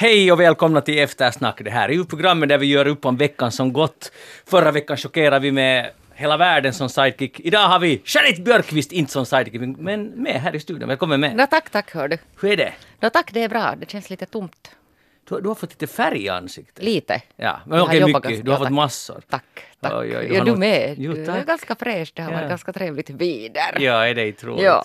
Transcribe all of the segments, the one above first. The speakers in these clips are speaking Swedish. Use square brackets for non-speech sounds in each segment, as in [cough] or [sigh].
Hej och välkomna till Eftersnack. Det här är ju programmet där vi gör upp om veckan som gått. Förra veckan chockerade vi med hela världen som sidekick. Idag har vi Jeanette Björkqvist inte som sidekick, men med här i studion. Välkommen med. Nå, tack, tack hör du. Hur är det? Nå, tack, det är bra. Det känns lite tomt. Du, du har fått lite färg i ansiktet. Lite. Ja, men okej, mycket. ganska- Du har ja, fått tack. massor. Tack, tack. Oj, oj, du ja, du med. Jo, du är ganska fräsch. Det har Ja. varit ganska trevligt väder. Ja, är det otroligt? Ja.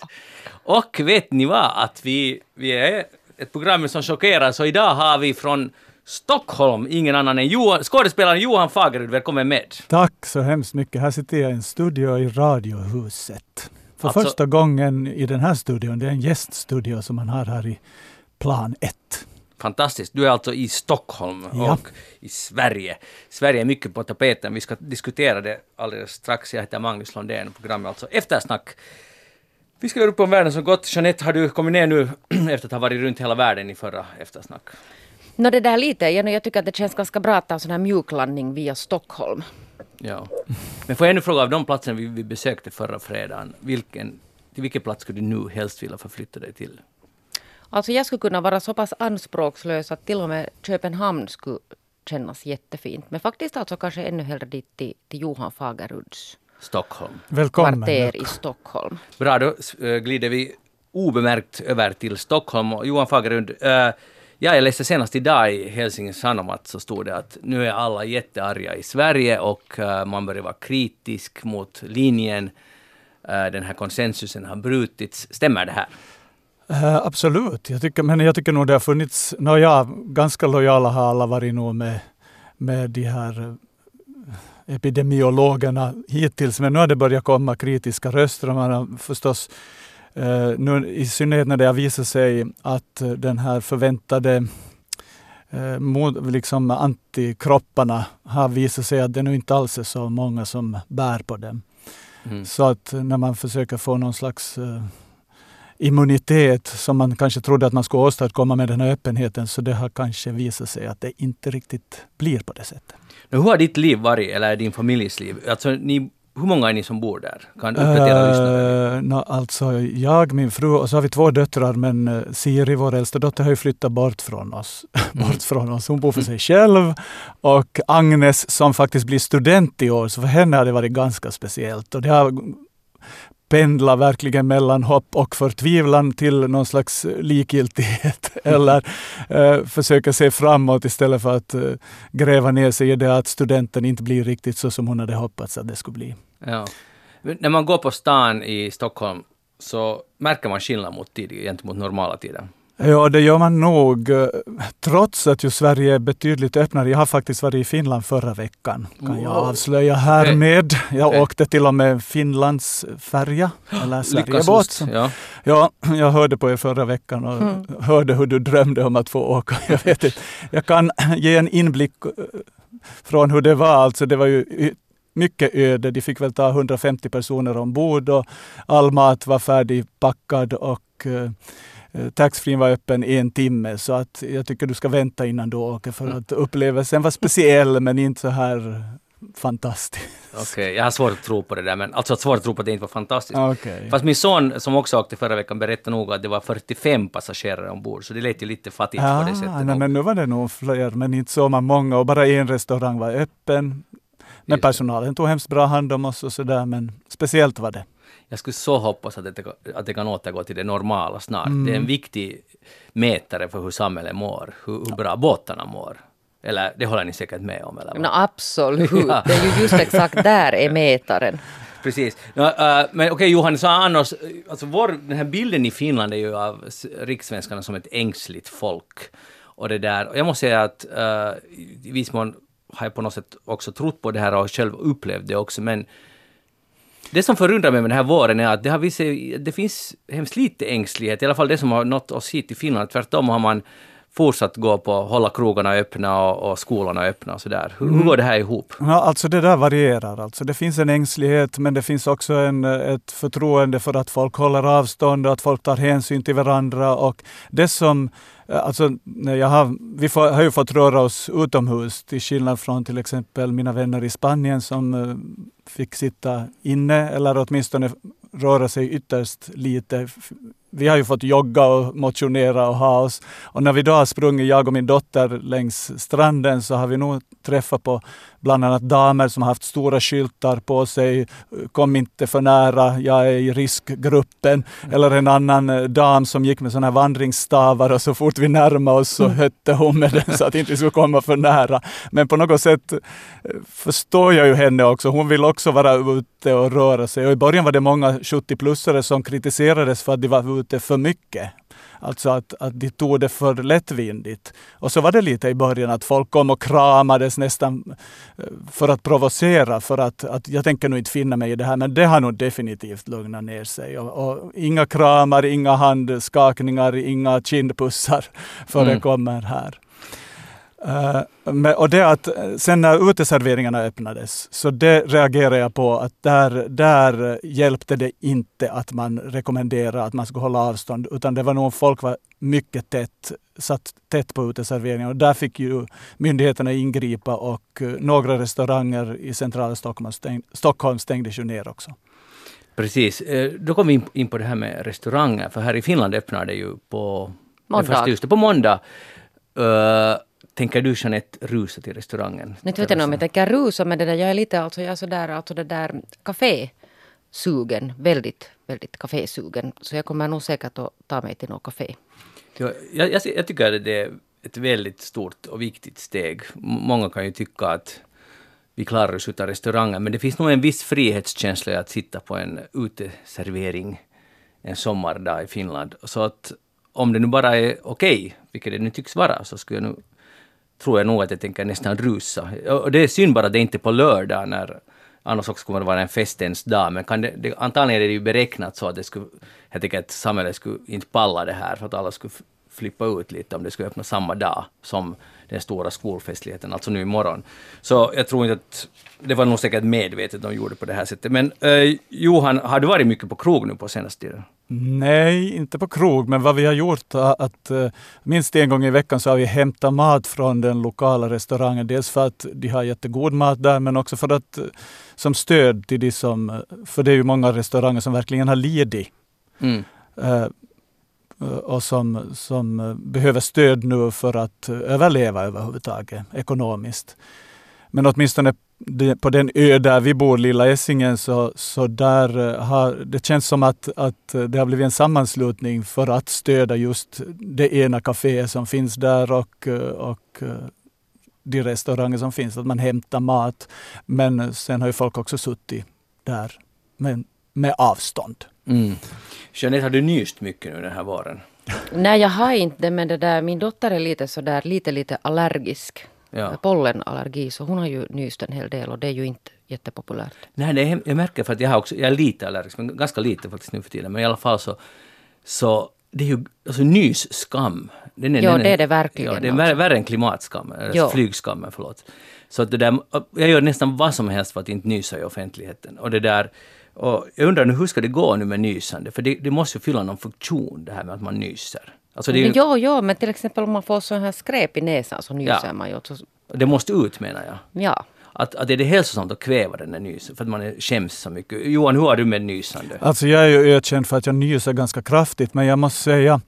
Och vet ni vad? Att vi, vi är ett program som chockerar, så idag har vi från Stockholm ingen annan än Johan, skådespelaren Johan Fagerud. Välkommen med. Tack så hemskt mycket. Här sitter jag i en studio i Radiohuset. För Alltså- första gången i den här studion, det är en gäststudio som man har här i plan 1. Fantastiskt. Du är alltså i Stockholm Ja. och i Sverige. Sverige är mycket på tapeten. Vi ska diskutera det alldeles strax. Jag heter Magnus Lundén. Programmet alltså Eftersnack. Vi ska göra upp om världen som gått. Jeanette, har du kommit ner nu [clears throat] efter att ha varit runt hela världen i förra Eftersnack? Nå, det där lite. Jag, jag tycker att det känns ganska bra att ta en sån här mjuklandning via Stockholm. Ja. Men får jag nu fråga, av de platserna vi, vi besökte förra fredagen, vilken, till vilken plats skulle du nu helst vilja förflytta dig till? Alltså jag skulle kunna vara så pass anspråkslös att till och med Köpenhamn skulle kännas jättefint. Men faktiskt alltså kanske ännu hellre dit till, till Johan Fageruds Stockholm. Välkommen. kvarter i Stockholm. Bra, då äh, glider vi obemärkt över till Stockholm. Och Johan Fagerlund, äh, ja, jag läste senast idag i Helsingin Sanomat så stod det att nu är alla jättearga i Sverige och äh, man börjar vara kritisk mot linjen. Den här konsensusen har brutits. Stämmer det här? Eh, absolut, jag tycker, men jag tycker nog det har funnits, nåja, ganska lojala har alla varit nog med, med de här eh, epidemiologerna hittills, men nu har det börjat komma kritiska röster och man har förstås eh, nu, i synnerhet när det har visat sig att eh, den här förväntade eh, mod, liksom antikropparna har visat sig att det nu inte alls är så många som bär på dem. Mm. Så att när man försöker få någon slags immunitet som man kanske trodde att man skulle åstadkomma med den här öppenheten, så det har kanske visat sig att det inte riktigt blir på det sättet. Nu, hur har ditt liv varit, eller din familjs liv? Alltså, ni, hur många är ni som bor där? Kan du uppdatera? Uh, no, alltså jag, min fru och så har vi två döttrar, men eh, Siri, vår äldsta dotter, har ju flyttat bort från oss. [laughs] bort från oss. Hon bor för sig själv. Och Agnes som faktiskt blir student i år, så för henne har det varit ganska speciellt. Och det har pendla verkligen mellan hopp och förtvivlan till någon slags likgiltighet. [laughs] Eller eh, försöka se framåt istället för att eh, gräva ner sig i det att studenten inte blir riktigt så som hon hade hoppats att det skulle bli. Ja. När man går på stan i Stockholm så märker man skillnad mot tid, gentemot normala tider. Ja, det gör man nog. eh, Trots att ju Sverige är betydligt öppnare. Jag har faktiskt varit i Finland förra veckan. Kan jag avslöja härmed. Jag Okej. åkte till och med Finlands färja, eller Sverigebåt. Ja. Ja, jag hörde på er förra veckan och Mm. hörde hur du drömde om att få åka. Jag, vet inte. jag kan ge en inblick eh, från hur det var. Alltså det var ju mycket öde. De fick väl ta 150 personer ombord och all mat var färdigpackad och eh, eh, taxfree var öppen en timme. Så att jag tycker du ska vänta innan du åker för Mm. att upplevelsen var speciell men inte så här fantastisk. Okej, jag har svårt att tro på det där, men alltså svårt att tro på att det inte var fantastiskt. Okej. Fast min son som också åkte förra veckan berättade nog att det var 45 passagerare ombord, så det lät ju lite fattigt på det sättet. nej, men nu var det nog fler, men inte så man många och bara en restaurang var öppen. Men personalen tog hemskt bra hand om oss och sådär, men speciellt var det. Jag skulle så hoppas att det, att det kan återgå till det normala snart. Mm. Det är en viktig mätare för hur samhället mår, hur, hur bra båtarna mår. Eller det håller ni säkert med om, eller? vad? Nå, absolut. Ja. Det är ju just exakt där är [laughs] mätaren. Precis. Nå, äh, men okej Johan, så annars, alltså vår, den här bilden i Finland är ju av rikssvenskarna som ett ängsligt folk. Och det där, och jag måste säga att äh, i viss mån har jag på något sätt också trott på det här och själv upplevt det också, men det som förundrar mig med den här våren är att det har visat det finns hemskt lite ängslighet, i alla fall det som har nått oss hit till Finland. Tvärtom har man fortsatt gå på hålla krogarna öppna och, och skolorna öppna och sådär. Hur, hur går det här ihop? Ja, alltså det där varierar. Alltså det finns en ängslighet men det finns också en, ett förtroende för att folk håller avstånd och att folk tar hänsyn till varandra. Och det som, alltså, jag har, vi får, har ju fått röra oss utomhus till skillnad från till exempel mina vänner i Spanien som eh, fick sitta inne eller åtminstone röra sig ytterst lite vi har ju fått jogga och motionera och ha oss. Och när vi då har sprungit, jag och min dotter, längs stranden så har vi nog träffat på bland annat damer som har haft stora skyltar på sig. Kom inte för nära, jag är i riskgruppen. Eller en annan eh, dam som gick med sådana här vandringsstavar och så fort vi närmade oss så hötte hon med den så att inte vi skulle komma för nära. Men på något sätt eh, förstår jag ju henne också. Hon vill också vara ute och röra sig. Och I början var det många 70-plussare som kritiserades för att de var ute för mycket. Alltså att, att de tog det för lättvindigt. Och så var det lite i början att folk kom och kramades nästan eh, för att provocera. För att, att jag tänker nog inte finna mig i det här. Men det har nog definitivt lugnat ner sig. Och, och inga kramar, inga handskakningar, inga kindpussar [laughs] förekommer mm. här. Uh, och det att sen när uteserveringarna öppnades, så det reagerade jag på att där, där hjälpte det inte att man rekommenderade att man skulle hålla avstånd, utan det var nog folk var mycket tätt, satt tätt på uteserveringarna. Och där fick ju myndigheterna ingripa och uh, några restauranger i centrala Stockholm, stäng, Stockholm stängdes ju ner också. Precis. Eh, då kom vi in på det här med restauranger, för här i Finland öppnar det ju på måndag. Just på måndag. Uh, Tänker du Jeanette rusa till restaurangen? Nu vet jag inte om jag tänker rusa men det där, jag är lite alltså, jag är sådär, alltså det där kafésugen. Väldigt, väldigt kafésugen. Så jag kommer nog säkert att ta mig till något kafé. Ja, jag, jag, jag tycker att det är ett väldigt stort och viktigt steg. Många kan ju tycka att vi klarar oss utan restauranger, men det finns nog en viss frihetskänsla i att sitta på en uteservering en sommardag i Finland. Så att om det nu bara är okej, okay, vilket det nu tycks vara, så skulle jag nu tror jag nog att jag tänker nästan rusa. Och det är synd bara att det inte är på lördag när annars också kommer det vara en festens dag. Men kan det, det, antagligen är det ju beräknat så att det skulle, jag tänker att samhället skulle inte palla det här för att alla skulle flippa ut lite om det skulle öppna samma dag som den stora skolfestligheten, alltså nu imorgon. Så jag tror inte att det var nog säkert medvetet de gjorde på det här sättet. Men eh, Johan, har du varit mycket på krog nu på senaste tiden? Nej, inte på krog, men vad vi har gjort är att uh, minst en gång i veckan så har vi hämtat mat från den lokala restaurangen. Dels för att de har jättegod mat där, men också för att uh, som stöd till de som, för det är ju många restauranger som verkligen har lidit. Mm. Och som, som behöver stöd nu för att överleva överhuvudtaget ekonomiskt. Men åtminstone på den ö där vi bor, Lilla Essingen, så, så där eh, har det känns som att, att det har blivit en sammanslutning för att stödja just det ena kaféet som finns där och, eh, och eh, de restauranger som finns, att man hämtar mat. Men sen har ju folk också suttit där med, med avstånd. Mm. Jeanette, har du nyst mycket nu den här våren? Nej, jag har inte men det där, min dotter är lite sådär lite, lite allergisk ja. pollenallergi så hon har ju nyst en hel del och det är ju inte jättepopulärt. Nej, är, jag märker för att jag har också, jag är lite allergisk, men ganska lite faktiskt nu för tiden, men i alla fall så, så det är ju alltså nysskam. Den är, ja, den är, det är det verkligen. Ja, det är värre, värre än klimatskam, eller flygskammen, förlåt. Så att det där, jag gör nästan vad som helst för att inte nysa i offentligheten. Och det där, och jag undrar nu hur ska det gå nu med nysande? För det, det måste ju fylla någon funktion det här med att man nyser. Alltså det är ju... Jo, jo, men till exempel om man får sån här skräp i näsan så nyser ja. man ju. Det måste ut menar jag. Ja att, att är det hälsosamt att kväva den där nysen för att man är, skäms så mycket. Johan, hur har du med nysande? Alltså jag är ju ökänd för att jag nyser ganska kraftigt, men jag måste säga,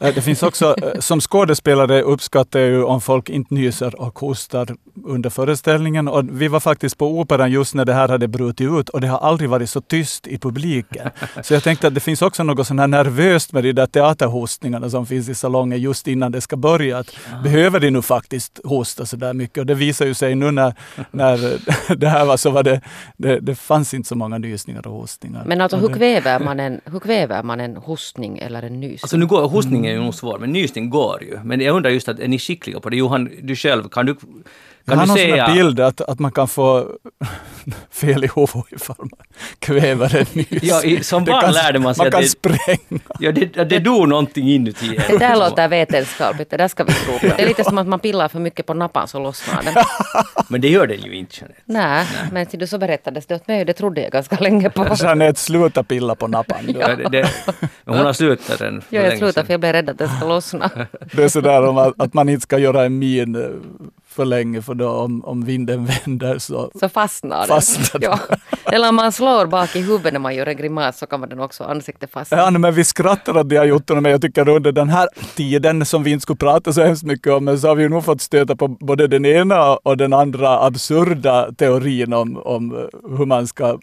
eh, det finns också, eh, som skådespelare uppskattar jag ju om folk inte nyser och hostar under föreställningen. Och vi var faktiskt på Operan just när det här hade brutit ut och det har aldrig varit så tyst i publiken. Så jag tänkte att det finns också något sån här nervöst med de där teaterhostningarna som finns i salongen just innan det ska börja. Att Behöver de nu faktiskt hosta så där mycket? Och det visar ju sig nu när, när när [laughs] det här var så var det, det, det fanns inte så många nysningar och hostningar. Men alltså hur kväver man [laughs] en, hur kväver man en hostning eller en nysning? Alltså nu går, hostning är ju nog svår, men nysning går ju. Men jag undrar just att är ni skickliga på det? Johan, du själv, kan du kan jag har någon säga... bild att, att man kan få [laughs] fel i huvudet ifall man kväver en nys. [laughs] Ja, i, som barn kan, lärde man sig man kan det, spränga. Ja, det, det dog någonting inuti Det där låter vetenskapligt, det där ska vi tro på. Det är lite som att man pillar för mycket på nappan så lossnar den. [laughs] Men det gör den ju inte Jeanette. Nej, men så berättades det åt mig det trodde jag ganska länge på. Jeanette, sluta pilla på nappan. ja. det, det, men hon har slutat den Ja, jag slutar för jag blev rädd att den ska lossna. Det är sådär om att, att man inte ska göra en min för länge för då om, om vinden [laughs] vänder så, så fastnar den. Fastnar ja. Eller om man slår bak i huvudet när man gör en grimas så kan man den också ansiktet fast. Ja, men vi skrattar åt de här jottorna, men jag tycker under den här tiden som vi inte skulle prata så hemskt mycket om, så har vi nog fått stöta på både den ena och den andra absurda teorin om, om hur man ska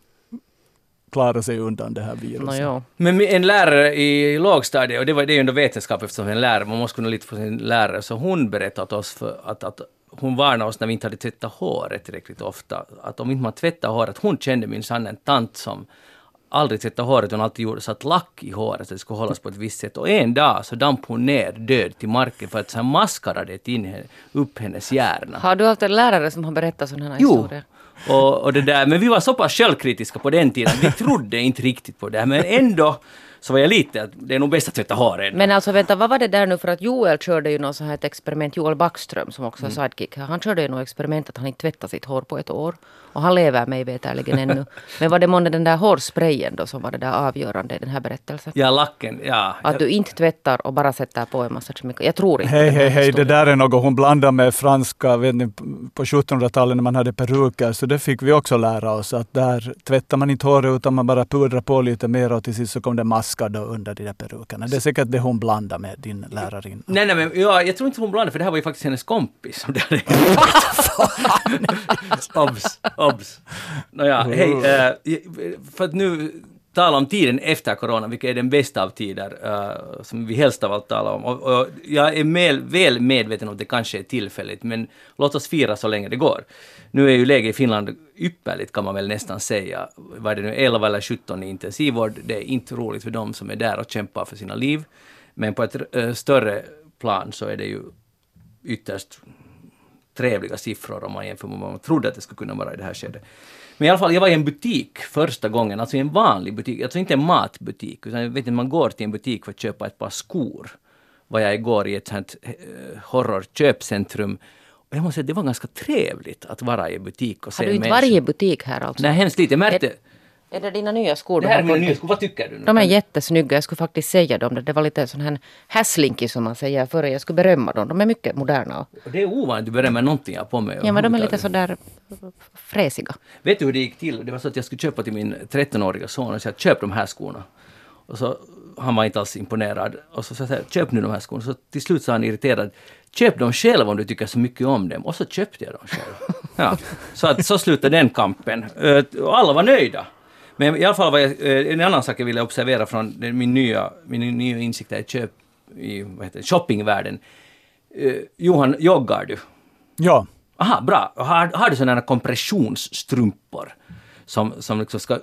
klara sig undan det här viruset. No, Men en lärare i lågstadiet, och det, var, det är ju ändå vetenskap eftersom en lärare, man måste kunna lita på sin lärare, så hon berättade åt oss för att, att hon varnade oss när vi inte hade tvättat håret tillräckligt ofta, att om inte man tvättar håret, hon kände minsann en tant som aldrig tvättade håret, hon alltid gjorde satt lack i håret så det skulle hållas på ett visst sätt. Och en dag så damp hon ner död till marken för att så här maskar hade ätit in upp hennes hjärna. Har du haft en lärare som har berättat sådana här Jo. historier? Och, och det där, men vi var så pass självkritiska på den tiden, vi trodde inte riktigt på det här, men ändå så var jag lite att det är nog bäst att tvätta håret. Men alltså vänta, vad var det där nu för att Joel körde ju något så här ett experiment, Joel Backström som också är Mm. sidekick han körde ju något experiment att han inte tvättade sitt hår på ett år. Och han lever mig veterligen ännu. [laughs] Men var det månne den där hårsprayen då som var det där avgörande i den här berättelsen? Ja, lacken, ja. Att du inte tvättar och bara sätter på en massa kemikalier. Jag tror inte Hej, hej, hej, det där är något hon blandar med franska, vet ni, på 1700-talet när man hade peruker, så det fick vi också lära oss att där tvättar man inte håret utan man bara pudrar på lite mer och till sist så kom det maskar då under de där perukerna. Det är säkert det hon blandar med din lärarinna. Nej, nej, men ja, jag tror inte hon blandade, för det här var ju faktiskt hennes kompis. som det hade- obs, obs. Nåja, hej. eh, för att nu tala om tiden efter corona, vilket är den bästa av tider, uh, som vi helst av allt talar om. Och, och jag är med, väl medveten om att det kanske är tillfälligt, men låt oss fira så länge det går. Nu är ju läget i Finland ypperligt kan man väl nästan säga. Var det nu, 11 eller 17 i intensivvård. Det är inte roligt för dem som är där och kämpar för sina liv. Men på ett uh, större plan så är det ju ytterst trevliga siffror om man jämför med vad man trodde att det skulle kunna vara i det här skedet. Men i alla fall, jag var i en butik första gången, alltså i en vanlig butik, alltså inte en matbutik, utan jag vet inte, man går till en butik för att köpa ett par skor. Var jag igår i ett sånt eh, horrorköpcentrum. Och jag måste säga, det var ganska trevligt att vara i butik och se Har du inte människor. varit i butik här alltså? Nej, hemskt lite. Jag märkte... Är det dina nya skor? Det här är mina nya skor. Vad tycker du nu? De är jättesnygga. Jag skulle faktiskt säga dem. Det var lite sån här hässlinki som man säger före. Jag skulle berömma dem. De är mycket moderna. Det är ovanligt att du berömmer någonting jag har på mig. Ja, men de är lite sådär fräsiga. Vet du hur det gick till? Det var så att jag skulle köpa till min 13-åriga son och säga köp de här skorna. Och så han var inte alls imponerad. Och så sa jag köp nu de här skorna. Så till slut sa han irriterad köp dem själv om du tycker så mycket om dem. Och så köpte jag dem själv. [laughs] Ja, så, att, så slutade den kampen. Och alla var nöjda. Men i alla fall var jag, eh, en annan sak jag ville observera från min nya, min nya insikt i köp i vad heter det, shoppingvärlden. Eh, Johan, joggar du? Ja, Aha, bra. Har, har du sådana kompressionsstrumpor som, som liksom ska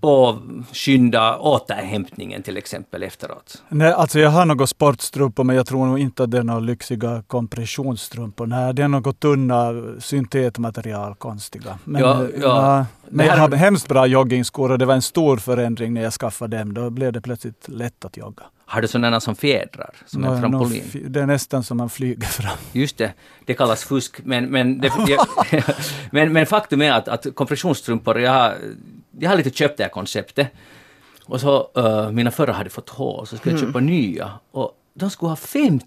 påskynda återhämtningen till exempel efteråt? Nej, alltså jag har några sportstrumpor men jag tror nog inte att det är några lyxiga kompressionsstrumpor. Nej, det är något tunna syntetmaterial, konstiga. Men, Ja, eh, ja. men jag har hemskt bra joggingskor och det var en stor förändring när jag skaffade dem. Då blev det plötsligt lätt att jogga. Har du sådana som fjädrar, som Nå- en trampolin? f- Det är nästan som man flyger fram. Just det, det kallas fusk. Men, men, det, [laughs] [laughs] men, men faktum är att, att kompressionsstrumpor, jag har, jag har lite köpt det här konceptet. Och så, uh, mina förra hade fått hål, så skulle jag köpa nya. Och de skulle ha 50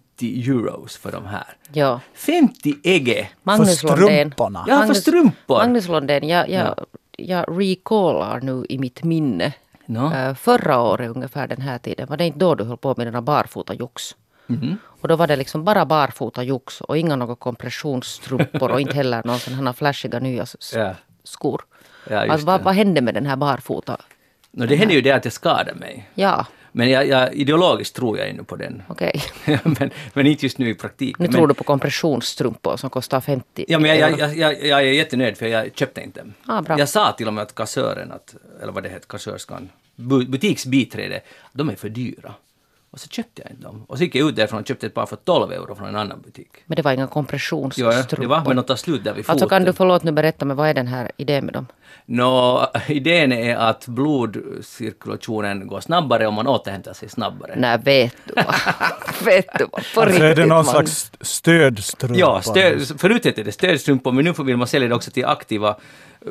euros för de här. Ja. 50 ege! Magnus för Lundén. strumporna. Ja, för strumpor. Magnus Lundén, jag, jag, jag recallar nu i mitt minne. Nå. Eh, förra året ungefär den här tiden, var det inte då du höll på med dina barfota jox? Mhm. Och då var det liksom bara barfota jox och inga några kompressionsstrumpor och inte heller någon sån här flashiga nya s- Ja. skor. Ja, just alltså, vad, det. vad hände med den här barfota? No, det hände ju det att jag skadade mig. Ja, Men jag, jag, ideologiskt tror jag ännu på den. okej. [laughs] men, men inte just nu i praktiken. Nu men, tror du på kompressionsstrumpor som kostar 50 Ja, men jag, jag, jag, jag är jättenöjd för jag köpte inte dem. Ah, bra. Jag sa till och med att kassören, att, eller vad det heter, kassörskan, bu- butiksbiträde, de är för dyra. Och så köpte jag inte dem. Och så gick jag ut därifrån och köpte ett par för 12 euro från en annan butik. Men det var inga Ja, kompressionsstrumpor. det var, men de tar slut där vid foten. Alltså kan du förlåt nu berätta mig, vad är den här idén med dem? Nå, [laughs] idén är att blodcirkulationen går snabbare om man återhämtar sig snabbare. Nej, vet du vad? [laughs] vet du vad? På Alltså är det någon Magnus. slags stödstrumpor? Ja, stöd, förut hette det stödstrumpor, men nu vill man sälja det också till aktiva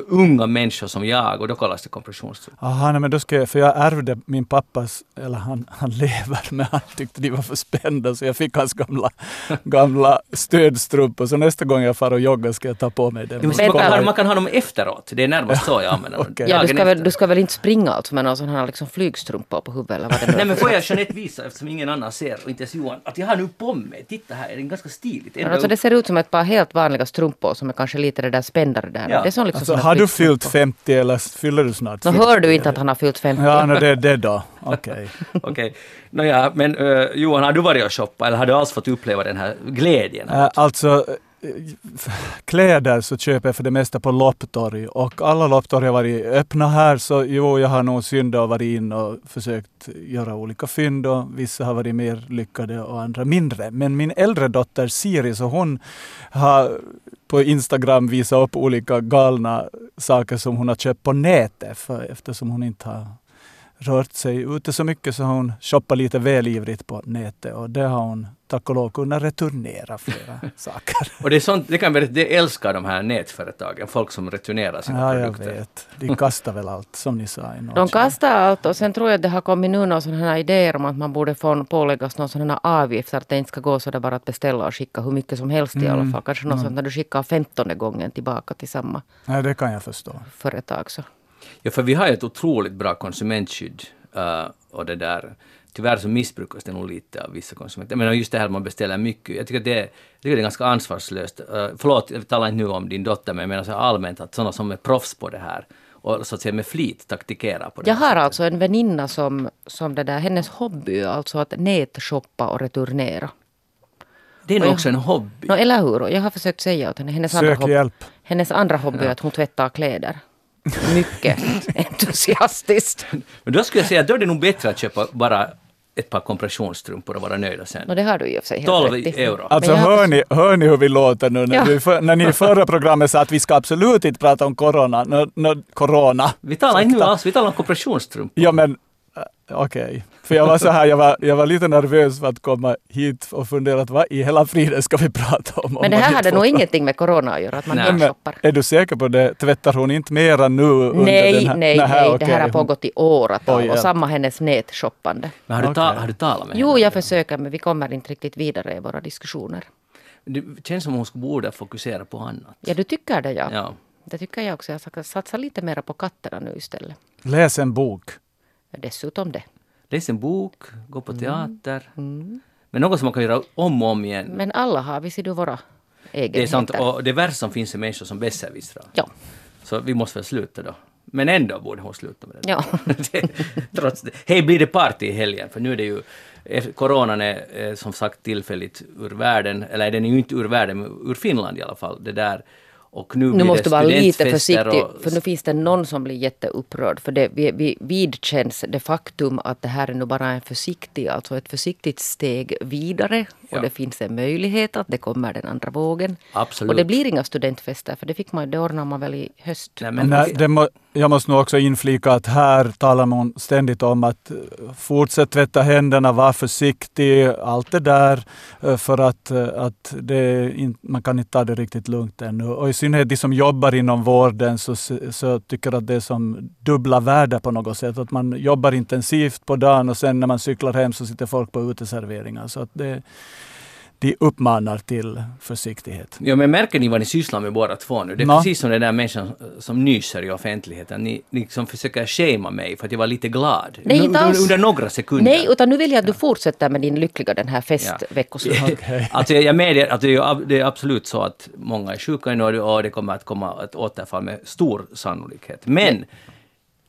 unga människor som jag och då kallas det kompressionsstrumpor. Aha, nej, men då ska jag, för jag ärvde min pappas, eller han, han lever, men han tyckte de var för spända så jag fick hans gamla, gamla stödstrumpor. Så nästa gång jag far och joggar ska jag ta på mig den. Du måste, man, kan, ha- man kan ha dem efteråt, det är närmast så jag använder [laughs] dem. Ja, du, ska väl, du ska väl inte springa alltså med någon sån här liksom flygstrumpor på huvudet eller vad det Nej men för får jag Jeanette visa, eftersom ingen annan ser, och inte ens Johan, att jag har nu på mig, titta här, är ganska stiligt. Alltså det ser ut som ett par helt vanliga strumpor som är kanske lite det där spändare där. Ja. Det är som liksom Alltså, har du fyllt 50 eller fyller du snart Nå 50? hör du inte att han har fyllt 50? Ja, no, det är det då. Okej. [laughs] Okej. Nåja, men eh, Johan, har du varit och shoppat eller har du alls fått uppleva den här glädjen? Äh, alltså, Eh, kläder så köper jag för det mesta på lopptorg och alla lopptorg har varit öppna här så jo, jag har nog syndat och varit in och försökt göra olika fynd och vissa har varit mer lyckade och andra mindre. Men min äldre dotter Siri, så hon har på Instagram visat upp olika galna saker som hon har köpt på nätet för, eftersom hon inte har rört sig ute så mycket så hon shoppat lite väl ivrigt på nätet och det har hon tack och lov kunnat returnera flera [laughs] saker. Och det är sånt, det kan berätta, det älskar de här nätföretagen, folk som returnerar sina Ja, jag produkter. vet. De kastar väl allt som ni sa De kastar allt och sen tror jag att det har kommit nu några sådana här idéer om att man borde få påläggas någon sån här avgift. Att det inte ska gå så där bara att beställa och skicka hur mycket som helst i alla Mm. fall. Kanske något sånt när du skickar femtonde gången tillbaka till samma Nej, det kan jag förstå. företag. Så. Ja, för vi har ju ett otroligt bra konsumentskydd eh, och det där. Tyvärr så missbrukas det nog lite av vissa konsumenter. Men just det här att man beställer mycket. Jag tycker att det, jag tycker det är ganska ansvarslöst. Uh, förlåt, jag talar inte nu om din dotter, men jag menar så allmänt att sådana som är proffs på det här och så att säga med flit taktikerar på det Jag har sättet. alltså en väninna som, som det där, hennes hobby är alltså att nätshoppa och returnera. Det är nog också en hobby. No, eller hur? Jag har försökt säga åt henne. Hennes, andra, Sök hobby, hjälp. hennes andra hobby är att hon tvättar kläder. Mycket entusiastiskt. Men då skulle jag säga att då är det nog bättre att köpa bara ett par kompressionsstrumpor och vara nöjda sen. No, det har du i och för sig helt 12 rätt i. euro. Alltså har hör ni, hör ni hur vi låter nu när, Ja. du, för, när ni i förra programmet sa att vi ska absolut inte prata om corona. Nå, nå, corona. Vi talar inte nu alls, vi talar om kompressionsstrumpor. Ja men äh, okej. För jag var så här, jag var, jag var lite nervös för att komma hit och fundera att vad i hela friden ska vi prata om? om Men det här hade nog ingenting med corona att göra, att man Nej. Men, nätshoppar. är du säker på det? Tvättar hon inte mera nu under Nej, den här? nej, Nähä, nej. Det okej. här har pågått i åratal och samma hennes nätshoppande. Men har du, ta, har du talat med Jo, henne? jag försöker men vi kommer inte riktigt vidare i våra diskussioner. Det känns som hon borde fokusera på annat. Ja, du tycker det ja. Ja. Det tycker jag också. Jag ska satsa lite mer på katterna nu istället. Läs en bok. Dessutom det. Läs en bok, gå på teater. Mm. Men något som man kan göra om och om igen. Men alla har vi ser våra egenheter. det är sant. Och det värsta som finns är människor som besserwissrar. Ja. Så vi måste väl sluta då. Men ändå borde hon sluta med det. Ja. [laughs] trots det. Hej, blir det party i helgen? För nu är det ju... eh, Coronan är eh, som sagt tillfälligt ur världen, eller den är ju inte ur världen, men ur Finland i alla fall. Det där. Och nu, Nu måste vara lite försiktig, och- för nu finns det någon som blir jätteupprörd. För det vi, vi vidkänns det faktum att det här är nu bara en försiktig, alltså ett försiktigt steg vidare. Ja. Och det finns en möjlighet att det kommer den andra vågen. Absolut. Och det blir inga studentfester, för det, fick man, det ordnar man väl i höst. Nej, men, Nej, okej. det må, jag måste nog också inflika att här talar man ständigt om att eh, fortsätt tvätta händerna, var försiktig, allt det där. eh, För att, eh, att det man kan inte ta det riktigt lugnt ännu. Och i synnerhet de som jobbar inom vården så, så tycker att det är som dubbla världar på något sätt. Att man jobbar intensivt på dagen och sen när man cyklar hem så sitter folk på uteserveringar. Så att det, de uppmanar till försiktighet. Ja, men märker ni vad ni sysslar med båda två nu? Det är Nå. precis som den där människan som nyser i offentligheten. Ni, ni liksom försöker shama mig för att jag var lite glad. Nej, inte alls. Under några sekunder. Nej, utan nu vill jag att du fortsätter med din lyckliga den här festveckoslutet. [laughs] Alltså jag medger att är, det är absolut så att många är sjuka nu och det kommer att komma ett återfall med stor sannolikhet. Men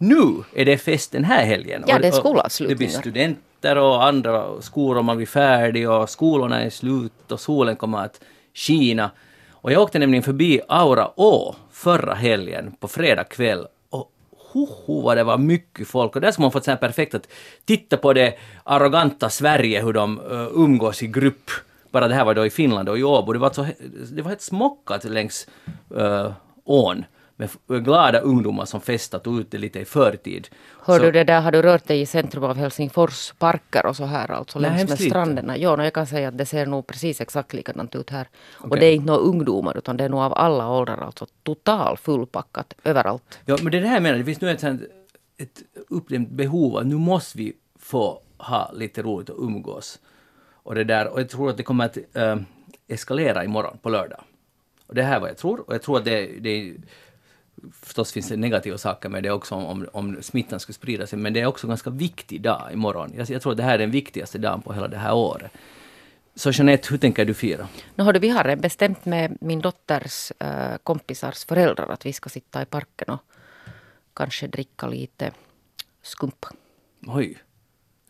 nu är det fest den här helgen. Ja, det är skolavslutningar. Det blir studenter och andra skolor man blir färdig och skolorna är slut och solen kommer att skina. Och jag åkte nämligen förbi Aura Å förra helgen på fredag kväll och hoho vad det var mycket folk. Och där ska man få så här perfekt att titta på det arroganta Sverige, hur de uh, umgås i grupp. Bara det här var då i Finland och i Åbo. Det var, så, det var helt smockat längs uh, ån med glada ungdomar som festat ute lite i förtid. Hör Så- du det där, har du rört dig i centrum av Helsingfors parker och så här alltså Nej, längs med lite. stranderna? Jo, no, jag kan säga att det ser nog precis exakt likadant ut här. Och Okej. det är inte några ungdomar utan det är nog av alla åldrar alltså total fullpackat överallt. Ja, men det är det här jag menar, det finns nu ett, ett uppdämt behov att nu måste vi få ha lite roligt och umgås. Och, det där, och jag tror att det kommer att äh, eskalera imorgon på lördag. Och det här är vad jag tror. Och jag tror att det, det Förstås finns det negativa saker med det också om, om smittan skulle sprida sig, men det är också en ganska viktig dag imorgon. Jag, jag tror att det här är den viktigaste dagen på hela det här året. Så Jeanette, hur tänker du fira? Nu hördu, vi har bestämt med min dotters äh, kompisars föräldrar att vi ska sitta i parken och kanske dricka lite skumpa. Oj,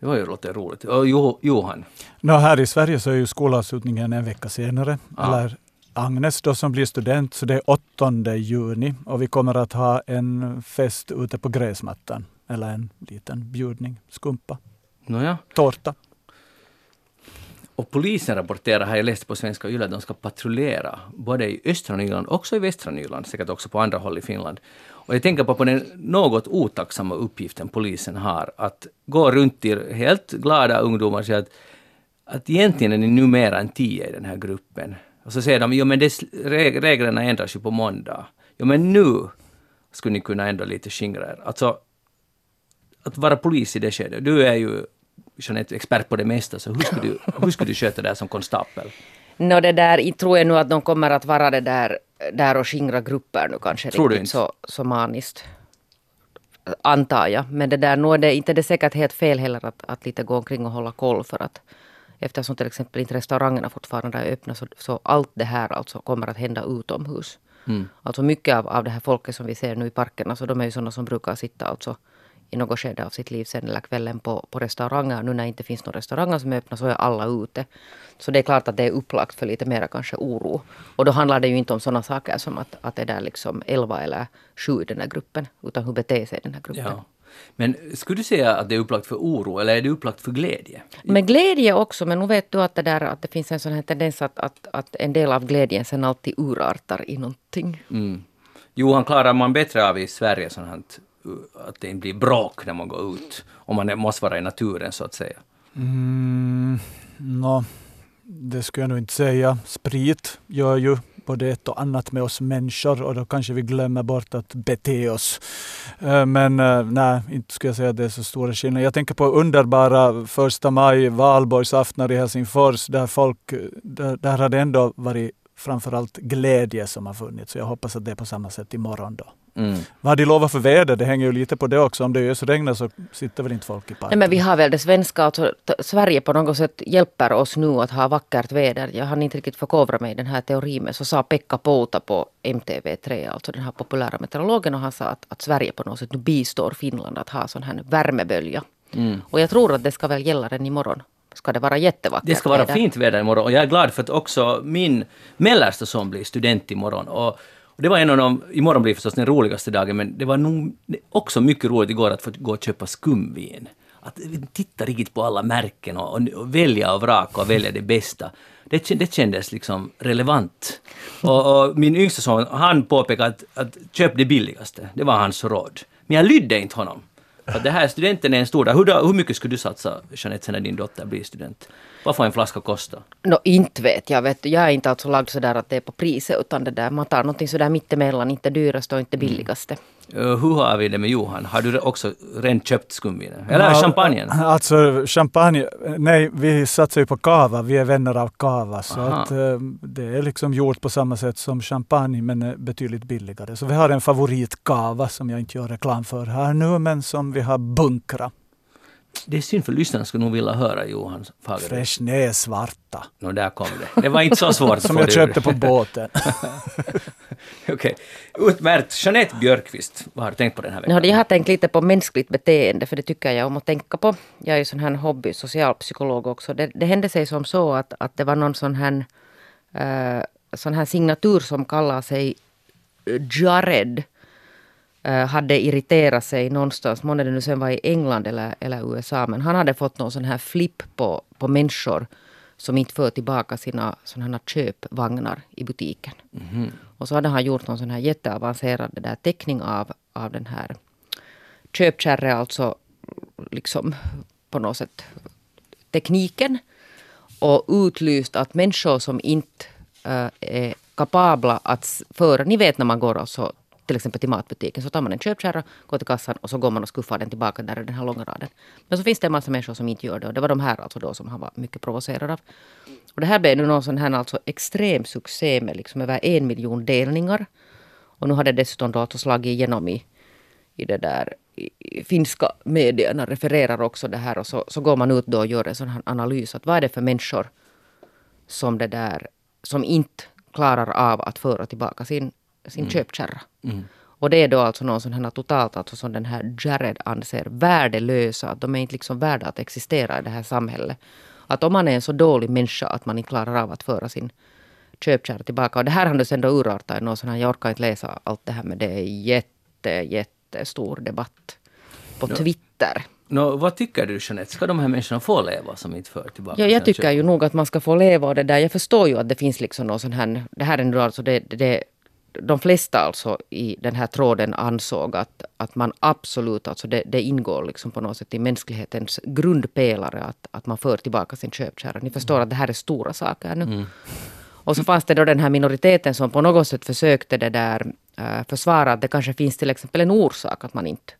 det var ju låter roligt. Och Jo- Johan, Nå, här i Sverige så är ju skolavslutningen en vecka senare. Ja. Eller Agnes då som blir student, så det är 8 juni och vi kommer att ha en fest ute på gräsmattan. Eller en liten bjudning, skumpa, nåja. tårta. Och polisen rapporterar, har jag läst på svenska Yle, att de ska patrullera både i östra Nyland också i västra Nyland, säkert också på andra håll i Finland. Och jag tänker på, på den något otacksamma uppgiften polisen har, att gå runt till helt glada ungdomar och säga att, att egentligen är ni numera en tio i den här gruppen. Och så säger de, jo men det, reg- reglerna ändras ju på måndag. Jo men nu skulle ni kunna ändå lite skingra er. Alltså, att vara polis i det skedet, du är ju Jeanette, expert på det mesta, så hur skulle du, hur skulle du sköta det här som konstapel? Nå det där, tror jag nu att de kommer att vara det där, där och skingra grupper nu kanske Tror riktigt inte? så, så maniskt. Antar jag. Men det där, nu är det inte det är säkert helt fel heller att, att lite gå omkring och hålla koll för att eftersom till exempel inte restaurangerna fortfarande är öppna så, så allt det här alltså kommer att hända utomhus. Mm. Alltså mycket av, av det här folket som vi ser nu i parkerna så de är ju sådana som brukar sitta alltså i något skede av sitt liv sen eller kvällen på, på restauranger. Nu när det inte finns några restauranger som är öppna så är alla ute. Så det är klart att det är upplagt för lite mera kanske oro. Och då handlar det ju inte om sådana saker som att, att det är liksom 11 eller 7 i den här gruppen. Utan hur beter sig den här gruppen. Ja. Men skulle du säga att det är upplagt för oro eller är det upplagt för glädje? Med glädje också, men nu vet du att det, där, att det finns en sån här tendens att, att, att en del av glädjen sen alltid urartar i någonting. Mm. Johan, klarar man bättre av i Sverige sånt här, uh, att det inte blir bråk när man går ut? Om man måste vara i naturen så att säga. Mm, nå, det skulle jag nog inte säga. Sprit gör ju både ett och annat med oss människor och då kanske vi glömmer bort att bete oss. Eh, men eh, nej, inte skulle jag säga att det är så stora skillnader. Jag tänker på underbara första maj valborgsaftnar i Helsingfors där folk, eh, där, där har det ändå varit framförallt glädje som har funnits. Så jag hoppas att det är på samma sätt imorgon då. Mm. Vad de lovat för väder? Det hänger ju lite på det också. Om det ösregnar så sitter väl inte folk i parken. Nej, men vi har väl det svenska, alltså, Sverige på något sätt hjälper oss nu att ha vackert väder. Jag har inte riktigt förkovrat mig i den här teorin, men så sa Pekka Pouta på MTV3, alltså den här populära meteorologen, och han sa att, att Sverige på något sätt nu bistår Finland att ha sån här värmebölja. Mm. Och jag tror att det ska väl gälla den imorgon. Ska det vara jättevackert Det ska vara väder. fint väder imorgon och jag är glad för att också min mellersta son blir student imorgon. Och, och det var en av de, imorgon blir förstås den roligaste dagen, men det var nog också mycket roligt igår att få gå och köpa skumvin. Att titta riktigt på alla märken och, och, och välja och vraka och välja det bästa. Det, det kändes liksom relevant. Och, och min yngsta son, han påpekade att, att köp det billigaste. Det var hans råd. Men jag lydde inte honom. För att det här studenten är en stor dag. Hur, hur mycket skulle du satsa, Jeanette, när din dotter blir student? Vad får en flaska kosta? Nå, inte vet jag. Vet, du. jag är inte alltså lagd sådär att det är på priset, utan det där, man tar någonting sådär mittemellan, inte dyraste och inte Mm. billigaste. Uh, hur har vi det med Johan? Har du också redan köpt skumvinen? Eller Ja, champagnen? Alltså champagne, nej vi satsar ju på kava, vi är vänner av kava. Så Aha. att, eh, det är liksom gjort på samma sätt som champagne men eh, betydligt billigare. Så vi har en favoritkava som jag inte gör reklam för här nu men som vi har bunkra. Det är synd för lyssnarna skulle nog vilja höra Johan Fagerberg. Freshnay svarta. Nå, där kom det. Det var inte så svårt Som jag köpte på båten. [laughs] Okej. Utmärkt. Jeanette Björkqvist, vad har du tänkt på den här Nu veckan? hade jag har tänkt lite på mänskligt beteende, för det tycker jag om att tänka på. Jag är ju sån här hobby socialpsykolog också. Det, det hände sig som så att, att det var någon sån här, eh, sån här signatur som kallar sig Jared. Eh, hade irriterat sig någonstans, månne det nu sen var i England eller, eller USA, men han hade fått någon sån här flipp på, på människor som inte för tillbaka sina sådana här köpvagnar i butiken. Mhm. Och så hade han gjort någon sån här jätteavancerad där teckning av, av den här köpkärre, alltså liksom på något sätt tekniken. Och utlyst att människor som inte äh, är kapabla att föra, ni vet när man går och så till exempel till matbutiken så tar man en köpkärra, går till kassan och så går man och skuffar den tillbaka där i den här långa raden. Men så finns det en massa människor som inte gör det och det var de här alltså då som han var mycket provocerad av. Och det här blev nu någon sån här alltså extrem succé med liksom över en miljon delningar. Och nu har det dessutom då alltså slagit igenom i, i det där i finska medierna refererar också det här och så, så går man ut då och gör en sån här analys att vad är det för människor som det där som inte klarar av att föra tillbaka sin, sin köpkärra. Och det är då alltså någon sån här totalt, alltså som den här Jared anser värdelösa, att de är inte liksom värda att existera i det här samhället. Att om man är en så dålig människa att man inte klarar av att föra sin köpkärra tillbaka. Och det här har nu sen då urartat i någon sån här, jag orkar inte läsa allt det här men det är jätte, jättestor debatt på Twitter. Nå, vad tycker du Jeanette, ska de här människorna få leva som inte för tillbaka Ja, jag tycker köp? ju nog att man ska få leva och det där. Jag förstår ju att det finns liksom någon sån här... Det här är nu alltså det, det, de flesta alltså i den här tråden ansåg att, att man absolut, alltså det, det ingår liksom på något sätt i mänsklighetens grundpelare att, att man för tillbaka sin köpkärra. Ni förstår att det här är stora saker nu. Och så fanns det då den här minoriteten som på något sätt försökte det där äh, försvara att det kanske finns till exempel en orsak att man inte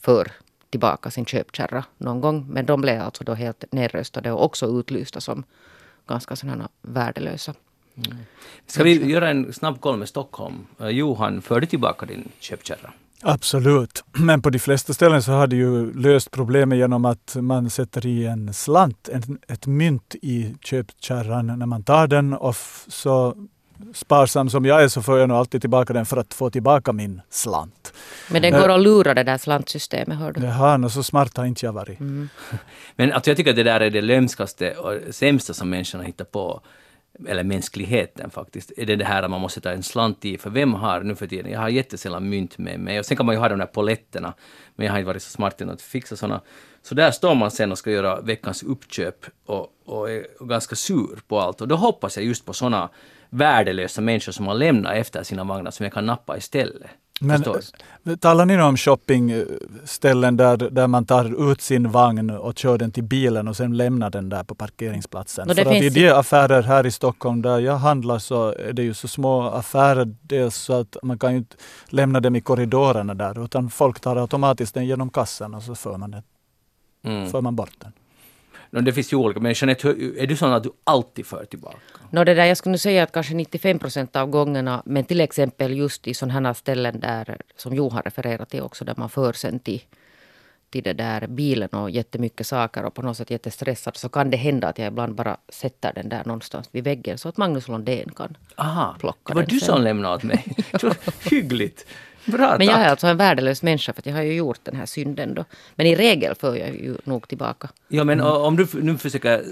för tillbaka sin köpkärra någon gång. Men de blev alltså då helt nedröstade och också utlysta som ganska sådana värdelösa. Ska vi göra en snabb koll med Stockholm? Eh, Johan, för du tillbaka din köpkärra? Absolut. [clears throat] Men på de flesta ställen så har det ju löst problemet genom att man sätter i en slant, en, ett mynt i köpkärran när man tar den. Och så sparsam som jag är så får jag nog alltid tillbaka den för att få tillbaka min slant. Men den Men- går att lura det där slantsystemet, hör du. Jaha, nå, så smart har inte jag varit. [laughs] Men alltså, jag tycker att det där är det lömskaste och sämsta som människan hittar på, eller mänskligheten faktiskt, är det det här att man måste ta en slant i. För vem har nu för tiden, jag har jättesällan mynt med mig. Och sen kan man ju ha de där poletterna, men jag har inte varit så smart än att fixa såna. Så där står man sen och ska göra veckans uppköp och, och är ganska sur på allt. Och då hoppas jag just på såna värdelösa människor som har lämnat efter sina vagnar som jag kan nappa istället. Men Förstår du? eh, talar ni nu om shoppingställen där, där man tar ut sin vagn och kör den till bilen och sen lämnar den där på parkeringsplatsen? Det För att i de affärer här i Stockholm där jag handlar så är det ju så små affärer dels så att man kan ju inte lämna dem i korridorerna där utan folk tar automatiskt den genom kassan och så för man, den, Mm. för man bort den. No, det finns ju olika, men Jeanette, är du sån att du alltid för tillbaka? Nå, det där, jag skulle säga att kanske 95 procent av gångerna, men till exempel just i sådana här ställen där, som Johan refererar till också, där man för sen till, till det där bilen och jättemycket saker och på något sätt jättestressad, så kan det hända att jag ibland bara sätter den där någonstans vid väggen så att Magnus Lundén kan. Aha, Plocka det var den du som lämnade åt mig. [laughs] Hyggligt. Bra, Men jag är alltså en värdelös människa för jag har ju gjort den här synden då. Men i regel för jag ju nog tillbaka. Ja, men o- om du nu försöker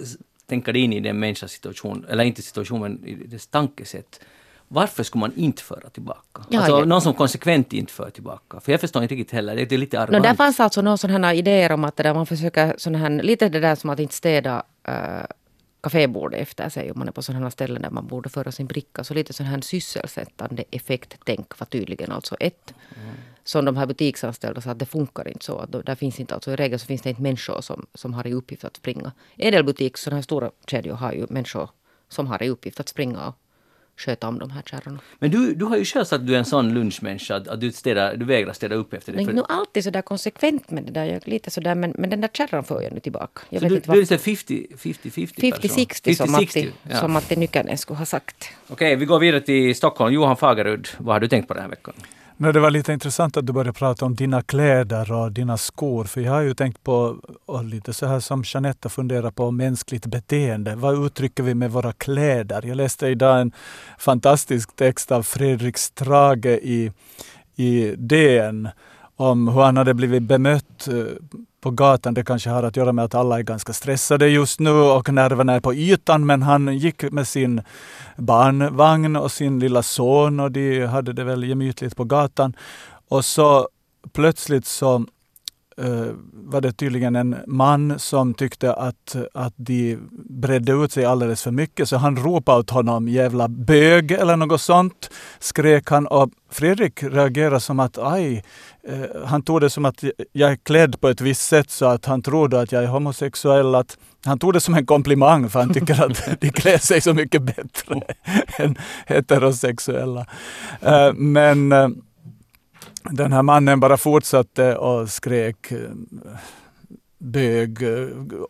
tänka dig in i den människans situation, eller inte situation, men i dess tankesätt. Varför skulle man inte föra tillbaka? Ja, alltså ja. någon som konsekvent inte för tillbaka. För jag förstår inte riktigt heller, det är lite No, arrogant. där fanns alltså någon här idéer om att där man försöker sån här, lite det där som att inte städa äh, kafébordet efter sig om man är på sådana ställen där man borde föra sin bricka. Så lite sån här sysselsättande effekttänk var tydligen alltså ett. Som de här butiksanställda sa att det funkar inte så. Att där finns inte, alltså I regel så finns det inte människor som, som har i uppgift att springa. En del butiker, sådana här stora kedjor har ju människor som har i uppgift att springa och sköta om de här kärrorna. Men du, du har ju själv sagt att du är en sån lunchmänniska, att, att du, städar, du vägrar städa upp efter dig. Men nu alltid så där konsekvent med det där. Jag är lite så där, men, men den där kärran får jag nu tillbaka. Jag så du, inte du är så 50-50 person. 50-60 som, Matti, 50-60, ja. som Matti Nykänen skulle ha sagt. Okej, vi går vidare till Stockholm. Johan Fagerud, vad har du tänkt på den här veckan? Nej, det var lite intressant att du började prata om dina kläder och dina skor. För jag har ju tänkt på, och lite så här som Jeanette funderar på, mänskligt beteende. Vad uttrycker vi med våra kläder? Jag läste idag en fantastisk text av Fredrik Strage i, i DN om hur han hade blivit bemött eh, på gatan. Det kanske har att göra med att alla är ganska stressade just nu och nerverna är på ytan. Men han gick med sin barnvagn och sin lilla son och de hade det väl gemytligt på gatan. Och så plötsligt så var det tydligen en man som tyckte att, att de bredde ut sig alldeles för mycket, så han ropade åt honom ”jävla bög” eller något sånt, skrek han. Och Fredrik reagerade som att aj, eh, han tog det som att jag är klädd på ett visst sätt så att han trodde att jag är homosexuell. Att han tog det som en komplimang för han tycker att [laughs] de klär sig så mycket bättre [laughs] än heterosexuella. Eh, men eh, den här mannen bara fortsatte och skrek eh, bög.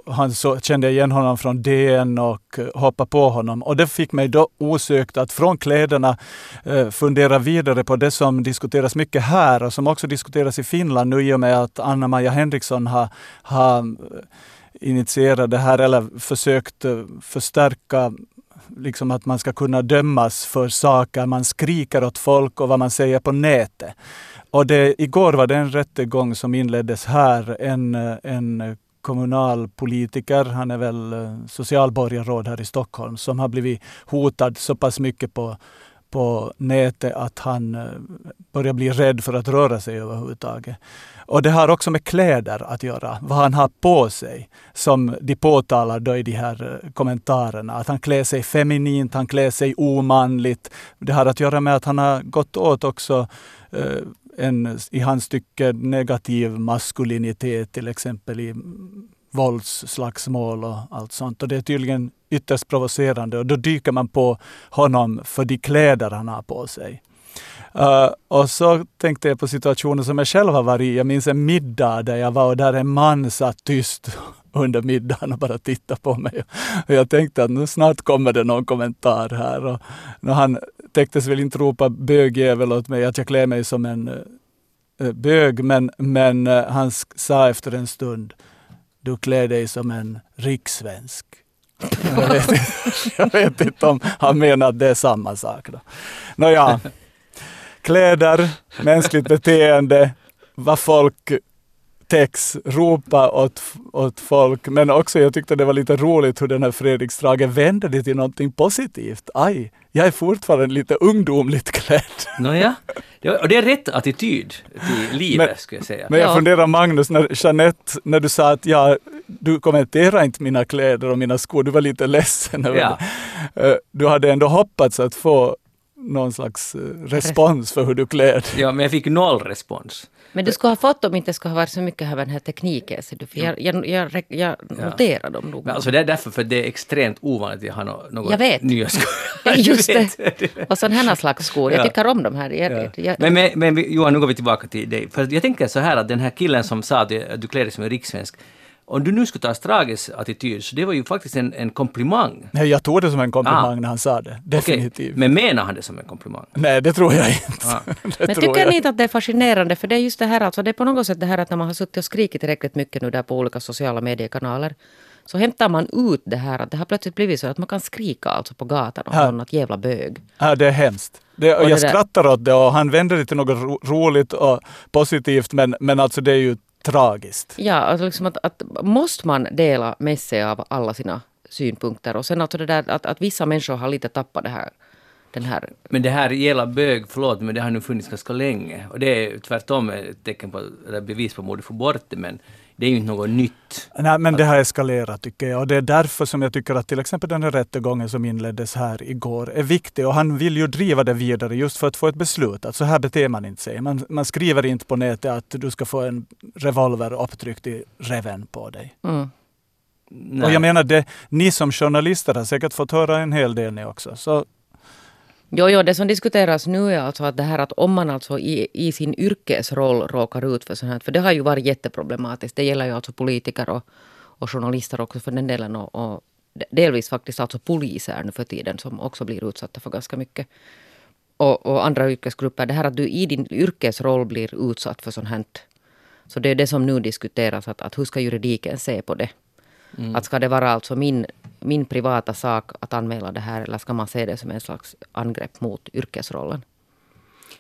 Han så, kände igen honom från DN och eh, hoppade på honom. Och det fick mig då osökt att från kläderna eh, fundera vidare på det som diskuteras mycket här och som också diskuteras i Finland nu i och med att Anna-Maja Henriksson har, har initierat det här eller försökt förstärka liksom att man ska kunna dömas för saker man skriker åt folk och vad man säger på nätet. Och det, igår var det en rättegång som inleddes här. En, en kommunalpolitiker, han är väl eh, socialborgarråd här i Stockholm, som har blivit hotad så pass mycket på, på nätet att han eh, börjar bli rädd för att röra sig överhuvudtaget. Och det har också med kläder att göra, vad han har på sig, som de påtalar då i de här eh, kommentarerna. Att han klär sig feminint, han klär sig omanligt. Det har att göra med att han har gått åt också en i hans tycke negativ maskulinitet, till exempel i våldsslagsmål och allt sånt. Och det är tydligen ytterst provocerande och då dyker man på honom för de kläder han har på sig. Uh, och så tänkte jag på situationer som jag själv har varit i. Jag minns en middag där jag var och där en man satt tyst [laughs] under middagen och bara tittade på mig. Och jag tänkte att nu snart kommer det någon kommentar här. Och han täcktes väl inte ropa bögjävel åt mig, att jag klär mig som en äh, bög, men, men äh, han sa efter en stund, du klär dig som en rikssvensk. Jag vet, [laughs] jag vet inte om han menar att det är samma sak. Då. Nåja, kläder, mänskligt beteende, vad folk text, ropa åt, åt folk. Men också jag tyckte det var lite roligt hur den här Fredrik Strage vände det till någonting positivt. Aj, jag är fortfarande lite ungdomligt klädd. Nåja, och det är rätt attityd till livet men, skulle jag säga. Men jag ja. funderar Magnus, när Jeanette, när du sa att ja, du kommenterar inte mina kläder och mina skor, du var lite ledsen över ja. det. Eh, du hade ändå hoppats att få någon slags eh, respons för hur du klär dig. Ja, men jag fick noll respons. Men du skulle ha fått om inte skulle ha varit så mycket av den här tekniken. Så du, jag, jag, jag, jag noterar dem nog. Men alltså det är därför för det är extremt ovanligt att jag har något, något jag vet. nya skor. [laughs] Just det. [laughs] Och sådana här slags skor. Jag tycker om de här. Jag, ja. men, men, men Johan, nu går vi tillbaka till dig. För jag tänker så här att den här killen som sa att du klär dig som en rikssvensk om du nu skulle ta Strages attityd, så det var ju faktiskt en, en komplimang. Nej, jag tog det som en komplimang ah. när han sa det. Definitivt. Okay. Men menar han det som en komplimang? Nej, det tror jag inte. Ah. [laughs] Men tycker ni inte att det är fascinerande? För det är just det här, alltså det är på något sätt det här att när man har suttit och skrikit tillräckligt mycket nu där på olika sociala mediekanaler så hämtar man ut det här att det har plötsligt blivit så att man kan skrika alltså på gatan om någon att jävla bög. Ja, det är hemskt. Det, och jag det skrattar åt det och han vänder det till något ro roligt och positivt men, men alltså det är ju tragiskt. Ja, alltså liksom att, att måste man dela med sig av alla sina synpunkter och sen alltså det där att, att vissa människor har lite tappat det här den här... Men det här gäller bög, förlåt, men det har nu funnits ganska länge. Och det är tvärtom ett tecken på, eller bevis på att du får bort det, men det är ju inte något nytt. Nej, men det har eskalerat tycker jag. Och det är därför som jag tycker att till exempel den här rättegången som inleddes här igår är viktig. Och han vill ju driva det vidare just för att få ett beslut. Att så här beter man inte sig. Man, man skriver inte på nätet att du ska få en revolver upptryckt i reven på dig. Mm. Och jag menar, det, ni som journalister har säkert fått höra en hel del ni också. Så Jo, jo, det som diskuteras nu är alltså att det här att om man alltså i, i sin yrkesroll råkar ut för sånt här, för det har ju varit jätteproblematiskt. Det gäller ju alltså politiker och, och journalister också för den delen och, och delvis faktiskt alltså poliser nu för tiden som också blir utsatta för ganska mycket. Och, och, andra yrkesgrupper. Det här att du i din yrkesroll blir utsatt för sånt här. Så det är det som nu diskuteras, att, att hur ska juridiken se på det? Mm. Att ska det vara alltså min, min privata sak att anmäla det här eller ska man se det som en slags angrepp mot yrkesrollen?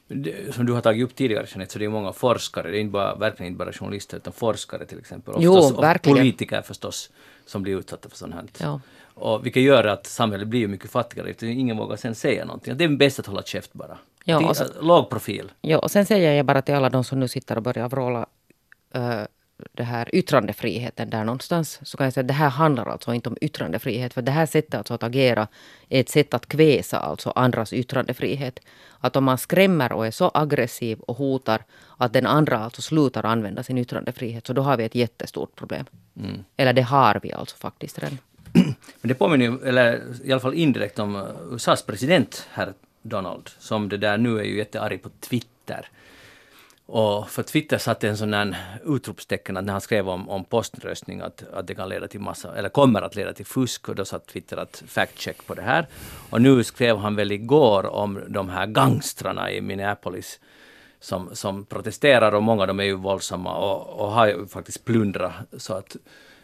Det, som du har tagit upp tidigare Jeanette, så det är många forskare, det är inte bara, verkligen inte bara journalister utan forskare till exempel. Jo, och verkligen. politiker förstås som blir utsatta för sånt här. Ja. Och vilket gör att samhället blir mycket fattigare, ingen vågar sen säga någonting. Det är bäst att hålla käft bara. Ja, och så, låg profil. Ja, och sen säger jag bara till alla de som nu sitter och börjar vråla uh, det här yttrandefriheten där någonstans så kan jag säga att det här handlar alltså inte om yttrandefrihet. För det här sättet alltså att agera är ett sätt att kväsa alltså andras yttrandefrihet. Att om man skrämmer och är så aggressiv och hotar att den andra alltså slutar använda sin yttrandefrihet så då har vi ett jättestort problem. Mm. Eller det har vi alltså faktiskt redan. [clears throat] Men det påminner ju, eller i alla fall indirekt om uh, USAs president, herr Donald, som det där nu är ju jättearg på Twitter. Och för Twitter satte en sån här utropstecken att när han skrev om, om poströstning att, att det kan leda till massa, eller kommer att leda till fusk och då satt Twitter att fact check på det här. Och nu skrev han väl igår om de här gangstrarna i Minneapolis som, som protesterar och många av dem är ju våldsamma och, och har ju faktiskt plundrat så att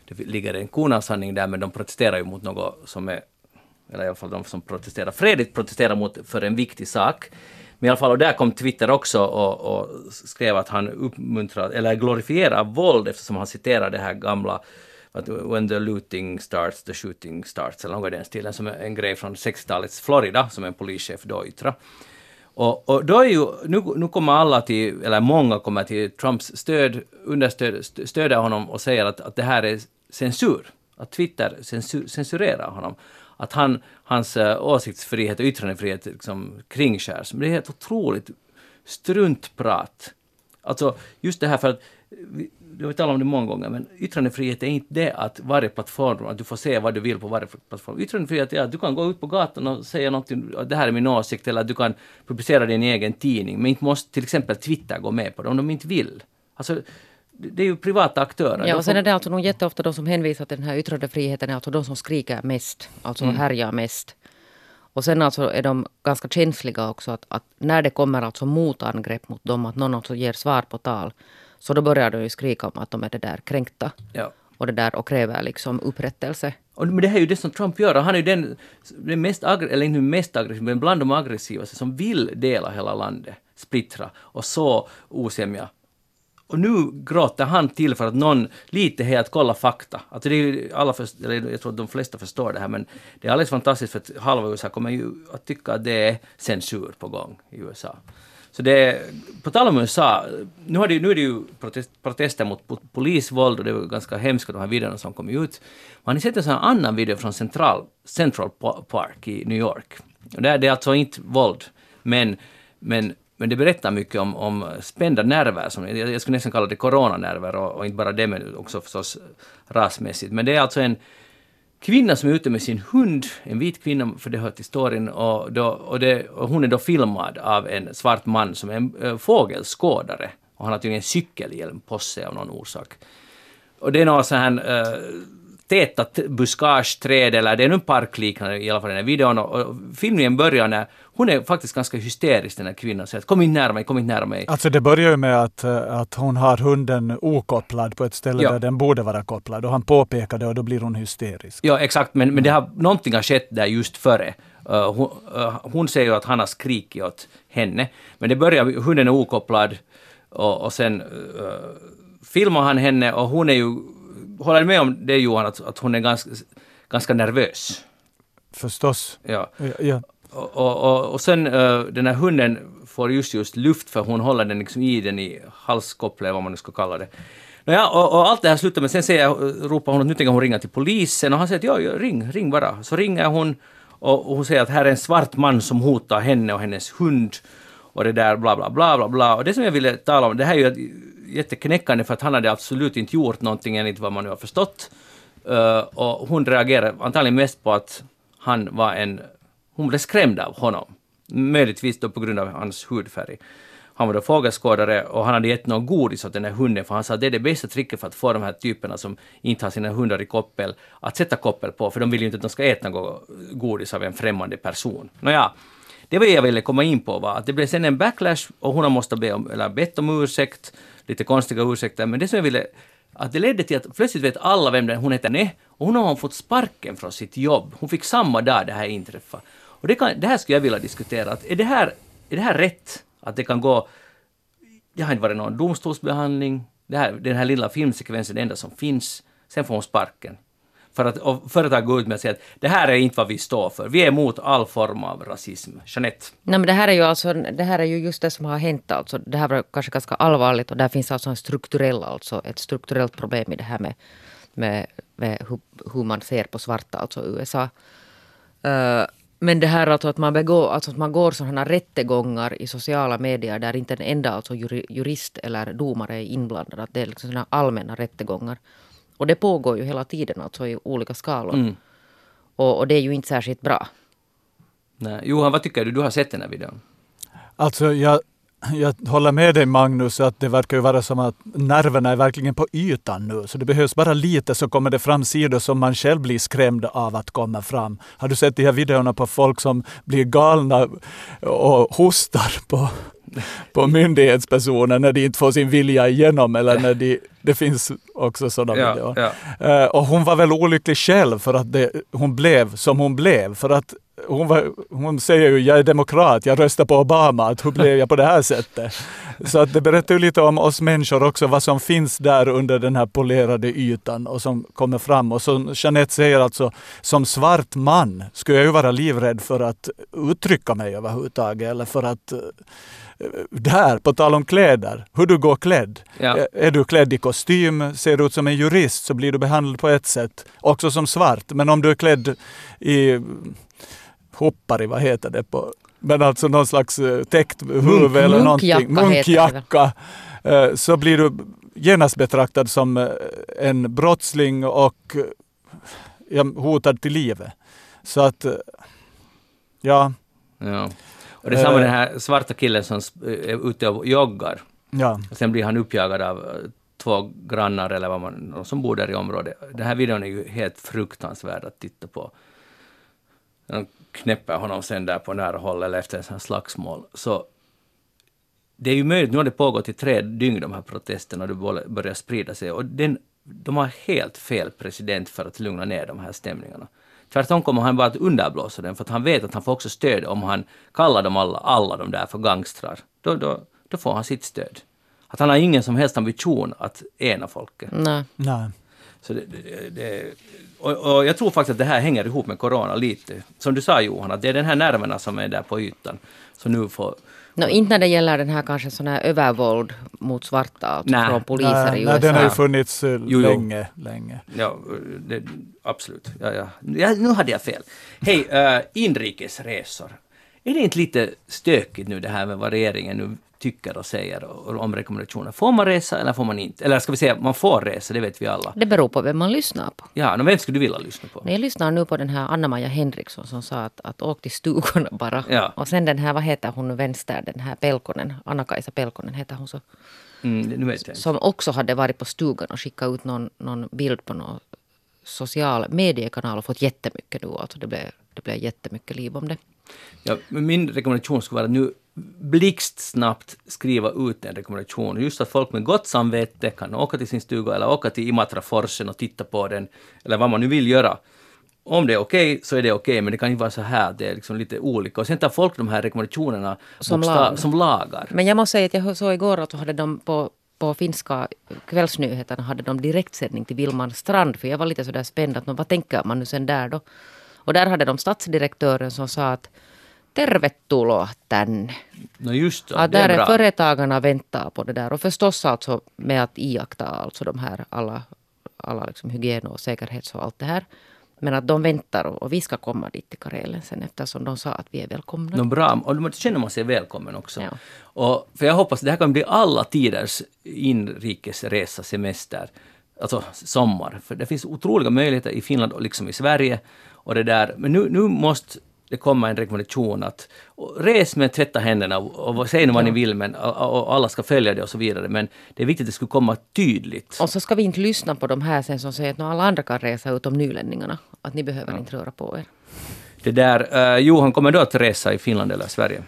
det ligger en kornavsanning där men de protesterar ju mot något som är, eller i alla fall de som protesterar fredligt protesterar mot för en viktig sak. Men i alla fall, och där kom Twitter också och, och skrev att han uppmuntrar, eller glorifierar våld eftersom han citerar det här gamla att when the looting starts, the shooting starts, eller något i den stilen, som är en grej från 60-talets Florida, som en polischef då yttrade. Och, och då är ju, nu, nu kommer alla till, eller många kommer till Trumps stöd, understöd, stöder honom och säger att, att det här är censur. Att Twitter censur, censurerar honom att han, hans eh, åsiktsfrihet och yttrandefrihet liksom kringskärs. Men det är helt otroligt struntprat. Alltså just det här för att, vi har talat om det många gånger, men yttrandefrihet är inte det att varje plattform, att du får säga vad du vill på varje plattform. Yttrandefrihet är att du kan gå ut på gatan och säga någonting, det här är min åsikt, eller att du kan publicera din egen tidning, men inte måste till exempel Twitter gå med på det om de inte vill. Alltså, det är ju privata aktörer. Ja, och sen är det alltså nog jätteofta de som hänvisar till den här yttrandefriheten är alltså de som skriker mest, alltså mm. härjar mest. Och sen alltså är de ganska känsliga också att, att, när det kommer alltså motangrepp mot dem, att någon alltså ger svar på tal, så då börjar de ju skrika om att de är det där kränkta. Ja. Och det där och kräver liksom upprättelse. Och, men det här är ju det som Trump gör. Han är ju den, den mest, eller inte mest aggressiva, men bland de aggressivaste som vill dela hela landet, splittra och så osämja och nu gråter han till för att någon lite helt att kolla fakta. Alltså det är alla först, eller jag tror att de flesta förstår det här, men det är alldeles fantastiskt för att halva USA kommer ju att tycka att det är censur på gång i USA. Så det är, på tal om USA, nu, har det, nu är det ju protest, protester mot polisvåld och det var ganska hemska de här videorna som kom ut. har ni sett en sån här annan video från Central, Central Park i New York? Och där, det är alltså inte våld, men, men men det berättar mycket om, om spända nerver, som, jag, jag skulle nästan kalla det coronanerver, och, och inte bara det, men också förstås rasmässigt. Men det är alltså en kvinna som är ute med sin hund, en vit kvinna, för det hör till storyn, och, då, och, det, och hon är då filmad av en svart man som är en äh, fågelskådare. Och han har tydligen cykelhjälm på sig av någon orsak. Och det är någon sån här äh, täta buskageträd eller det är en parkliknande i alla fall i den här videon och, och filmningen börjar när hon är faktiskt ganska hysterisk den här kvinnan säger kom inte nära mig, kom inte nära mig. Alltså det börjar ju med att, eh, att hon har hunden okopplad på ett ställe ja. där den borde vara kopplad och han påpekar det och då blir hon hysterisk. Ja exakt men, men det har, någonting har skett där just före. Uh, hon, uh, hon säger ju att han har skrikit åt henne men det börjar, hunden är okopplad och, och sen uh, filmar han henne och hon är ju håller med om det Johan, att, att hon är ganska, ganska nervös? Förstås. Ja. ja. Och, och, och sen uh, den här hunden får just just luft för hon håller den liksom i den i halskopplet, vad man nu ska kalla det. Nåja, och, och allt det här slutar men sen säger, ropar hon att nu tänker hon ringa till polisen och han säger att ja, ja, ring, ring bara. Så ringer hon och, och hon säger att här är en svart man som hotar henne och hennes hund och det där bla bla bla bla bla. Och det som jag ville tala om, det här är ju jätteknäckande för att han hade absolut inte gjort någonting enligt vad man nu har förstått. Uh, och hon reagerade antagligen mest på att han var en... Hon blev skrämd av honom. Möjligtvis då på grund av hans hudfärg. Han var då fågelskådare och han hade gett någon godis åt den här hunden för han sa att det är det bästa tricket för att få de här typerna som inte har sina hundar i koppel att sätta koppel på för de vill ju inte att de ska äta något godis av en främmande person. Nåja, det var det jag ville komma in på var att det blev sen en backlash och hon har måste be om, eller bett om ursäkt lite konstiga ursäkter, men det som jag ville att det ledde till att plötsligt vet alla vem den. Hon heter Nej! och hon har fått sparken från sitt jobb. Hon fick samma dag det här inträffade. Och det, kan, det här skulle jag vilja diskutera. Att är, det här, är det här rätt? Att det kan gå... Det har inte varit någon domstolsbehandling. Det här, den här lilla filmsekvensen är det enda som finns. Sen får hon sparken. För att företag går ut med att säga att det här är inte vad vi står för. Vi är emot all form av rasism. Jeanette? Nej, men det här är ju alltså, det här är ju just det som har hänt alltså. Det här var kanske ganska allvarligt och där finns alltså en strukturell, alltså ett strukturellt problem i det här med, med, med hur, hur man ser på svarta, alltså USA. Uh, men det här alltså att man, begår, alltså att man går sådana rättegångar i sociala medier där inte en enda alltså jurist eller domare är inblandad. Att det är liksom sådana allmänna rättegångar. Och det pågår ju hela tiden alltså i olika skalor. Mm. Och, och, det är ju inte särskilt bra. Nej. Johan, vad tycker du? Du har sett den här videon. Alltså jag, jag håller med dig Magnus att det verkar ju vara som att nerverna är verkligen på ytan nu. Så det behövs bara lite så kommer det fram sidor som man själv blir skrämd av att komma fram. Har du sett de här videorna på folk som blir galna och hostar på, på myndighetspersoner när de inte får sin vilja igenom eller när de, det finns också sådana ja, videor. Ja. Uh, och hon var väl olycklig själv för att det, hon blev som hon blev. För att hon, var, hon säger ju jag är demokrat, jag röstar på Obama, att hur blev jag på det här sättet? Så att det berättar ju lite om oss människor också, vad som finns där under den här polerade ytan och som kommer fram. Och som Jeanette säger alltså, som svart man skulle jag ju vara livrädd för att uttrycka mig överhuvudtaget eller för att eh, där, på tal om kläder, hur du går klädd. Ja. Är du klädd i kostym, ser du ut som en jurist så blir du behandlad på ett sätt, också som svart. Men om du är klädd i hoppari, vad heter det på men alltså någon slags eh, täckt huvud eller någonting, munkjacka, eh, så blir du genast betraktad som eh, en brottsling och hotad till livet. Så att, ja. ja. Och det är samma den här svarta killen som är ute och joggar. Ja. Och sen blir han uppjagad av två grannar eller vad man, som bor där i området. Den här videon är ju helt fruktansvärd att titta på knäpper honom sen där på nära håll eller efter en sån här slagsmål. Så det är ju möjligt, nu har det pågått i tre dygn de här protesterna och det börjar sprida sig och den, de har helt fel president för att lugna ner de här stämningarna. Tvärtom kommer han bara att underblåsa den för att han vet att han får också stöd om han kallar dem alla, alla de där för gangstrar. Då, då, då får han sitt stöd. Att han har ingen som helst ambition att ena folket. Nej. Nej. Så det, det, det och, och, jag tror faktiskt att det här hänger ihop med corona lite. Som du sa Johan, att det är den här nerverna som är där på ytan. Så nu får... No, inte när det gäller den här kanske sån här övervåld mot svarta alltså från poliser nej, i USA. Nej, den har ju funnits uh, jo, länge, länge. Ja, det, absolut. Ja, ja. ja, nu hade jag fel. Hej, uh, inrikesresor. Är det inte lite stökigt nu det här med vad regeringen nu tycker och säger om rekommendationer. Får man resa eller får man inte? Eller ska vi säga, man får resa, det vet vi alla. Det beror på vem man lyssnar på. Ja, men vem skulle du vilja lyssna på? Jag lyssnar nu på den här Anna-Maja Henriksson som sa att, att åk till stugorna bara. Ja. Och sen den här, vad heter hon vänster, den här Pelkonen, Anna-Kajsa Pelkonen heter hon så. Mm, Som också hade varit på stugan och skickat ut någon, någon bild på någon social mediekanal och fått jättemycket nu. Alltså det blev, det blev jättemycket liv om det. Ja, min rekommendation skulle vara att nu blixtsnabbt skriva ut en rekommendation. Just att folk med gott samvete kan åka till sin stuga eller åka till Imatraforsen och titta på den, eller vad man nu vill göra. Om det är okej okay, så är det okej, okay, men det kan ju vara så här, det är liksom lite olika. Och sen tar folk de här rekommendationerna som, lag. som lagar. Men jag måste säga att jag såg igår att hade de på på finska kvällsnyheterna hade de direktsändning till Vilman strand. För jag var lite sådär spänd att vad tänker man nu sen där då? Och där hade de stadsdirektören som sa att tervetuloa tänne. No just ja, där det är, är företagarna väntar på det där. Och förstås alltså med att iaktta alltså de här alla, alla liksom hygien och säkerhets och allt det här. Men att de väntar och, och vi ska komma dit till Karelen sen eftersom de sa att vi är välkomna. No, bra, och då känner man sig välkommen också. Ja. Och, för jag hoppas att det här kan bli alla tiders inrikesresa, semester, alltså sommar. För det finns otroliga möjligheter i Finland och liksom i Sverige. Och det där. Men nu, nu måste det kommer en rekommendation att res med tvätta händerna och, och säg nu vad ni vill men, och, och, alla ska följa det och så vidare. Men det är viktigt att det skulle komma tydligt. Och så ska vi inte lyssna på de här sen som säger att alla andra kan resa utom nylänningarna. Att ni behöver ja. inte röra på er. Det där, uh, Johan, kommer du att resa i Finland eller Sverige?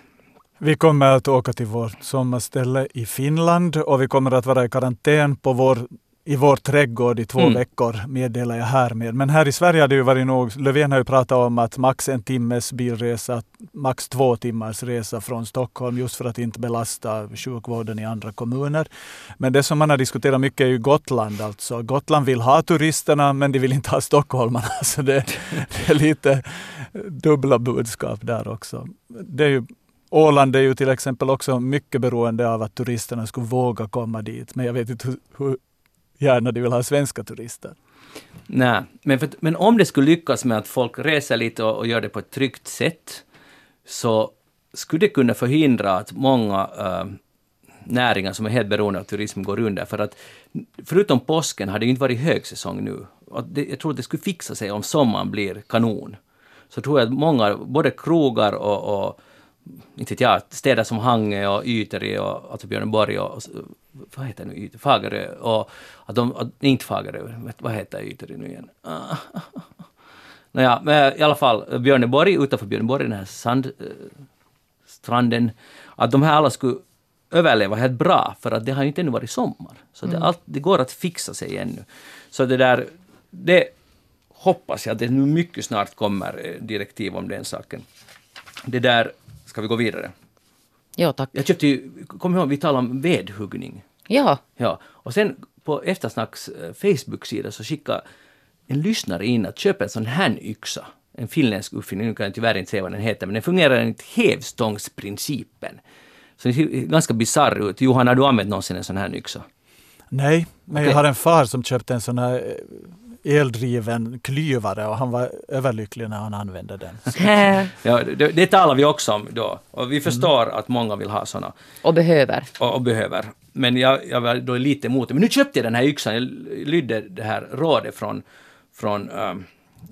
Vi kommer att åka till vårt sommarställe i Finland och vi kommer att vara i karantän på vår i vår trädgård i två Mm. veckor meddelar jag härmed. Men här i Sverige har det ju varit nog, Löfven har ju pratat om att max en timmes bilresa, max två timmars resa från Stockholm just för att inte belasta sjukvården i andra kommuner. Men det som man har diskuterat mycket är ju Gotland alltså. Gotland vill ha turisterna men de vill inte ha stockholmarna. [laughs] Så det, det är lite dubbla budskap där också. Det är ju, Åland är ju till exempel också mycket beroende av att turisterna skulle våga komma dit. Men jag vet inte hur, hur gärna de vill ha svenska turister. Nej, men, för, men om det skulle lyckas med att folk reser lite och, och gör det på ett tryggt sätt, så skulle det kunna förhindra att många äh, näringar som är helt beroende av turism går under. För att förutom påsken har det ju inte varit högsäsong nu. Och det, jag tror att det skulle fixa sig om sommaren blir kanon. Så tror jag att många, både krogar och, och inte vet jag, städer som Hangö och Yteri och alltså Björneborg och, och vad heter nu, Yteri, Fagerö och att de, att, inte Fagerö, vad heter Yteri nu igen? Ah, [laughs] Nåja, men i alla fall Björneborg, utanför Björneborg, den här sandstranden, att de här alla skulle överleva helt bra, för att det har ju inte ännu varit sommar. Så det, allt, det går att fixa sig ännu. Så det där, det hoppas jag att det nu mycket snart kommer eh, direktiv om den saken. Det där, ska vi gå vidare? Ja, tack. Jag köpte ju, kom ihåg, vi talade om vedhuggning. Ja, Ja, och sen på Eftersnacks eh, Facebook-sida så skickade en lyssnare in att köpa en sån här yxa. En finländsk uppfinning, nu kan jag tyvärr inte säga vad den heter, men den fungerar enligt hävstångsprincipen. Så den ser ganska bisarr ut. Johan, har du använt någonsin en sån här yxa? Nej, men Okej. jag har en far som köpte en sån här eh, eldriven klyvare och han var överlycklig när han använde den. [laughs] Ja, det, det talar vi också om då. Och vi förstår att många vill ha såna. och behöver. och, och behöver. Men jag, jag var då lite emot det. Men nu köpte jag den här yxan. Jag lydde det här rådet från, från ehm,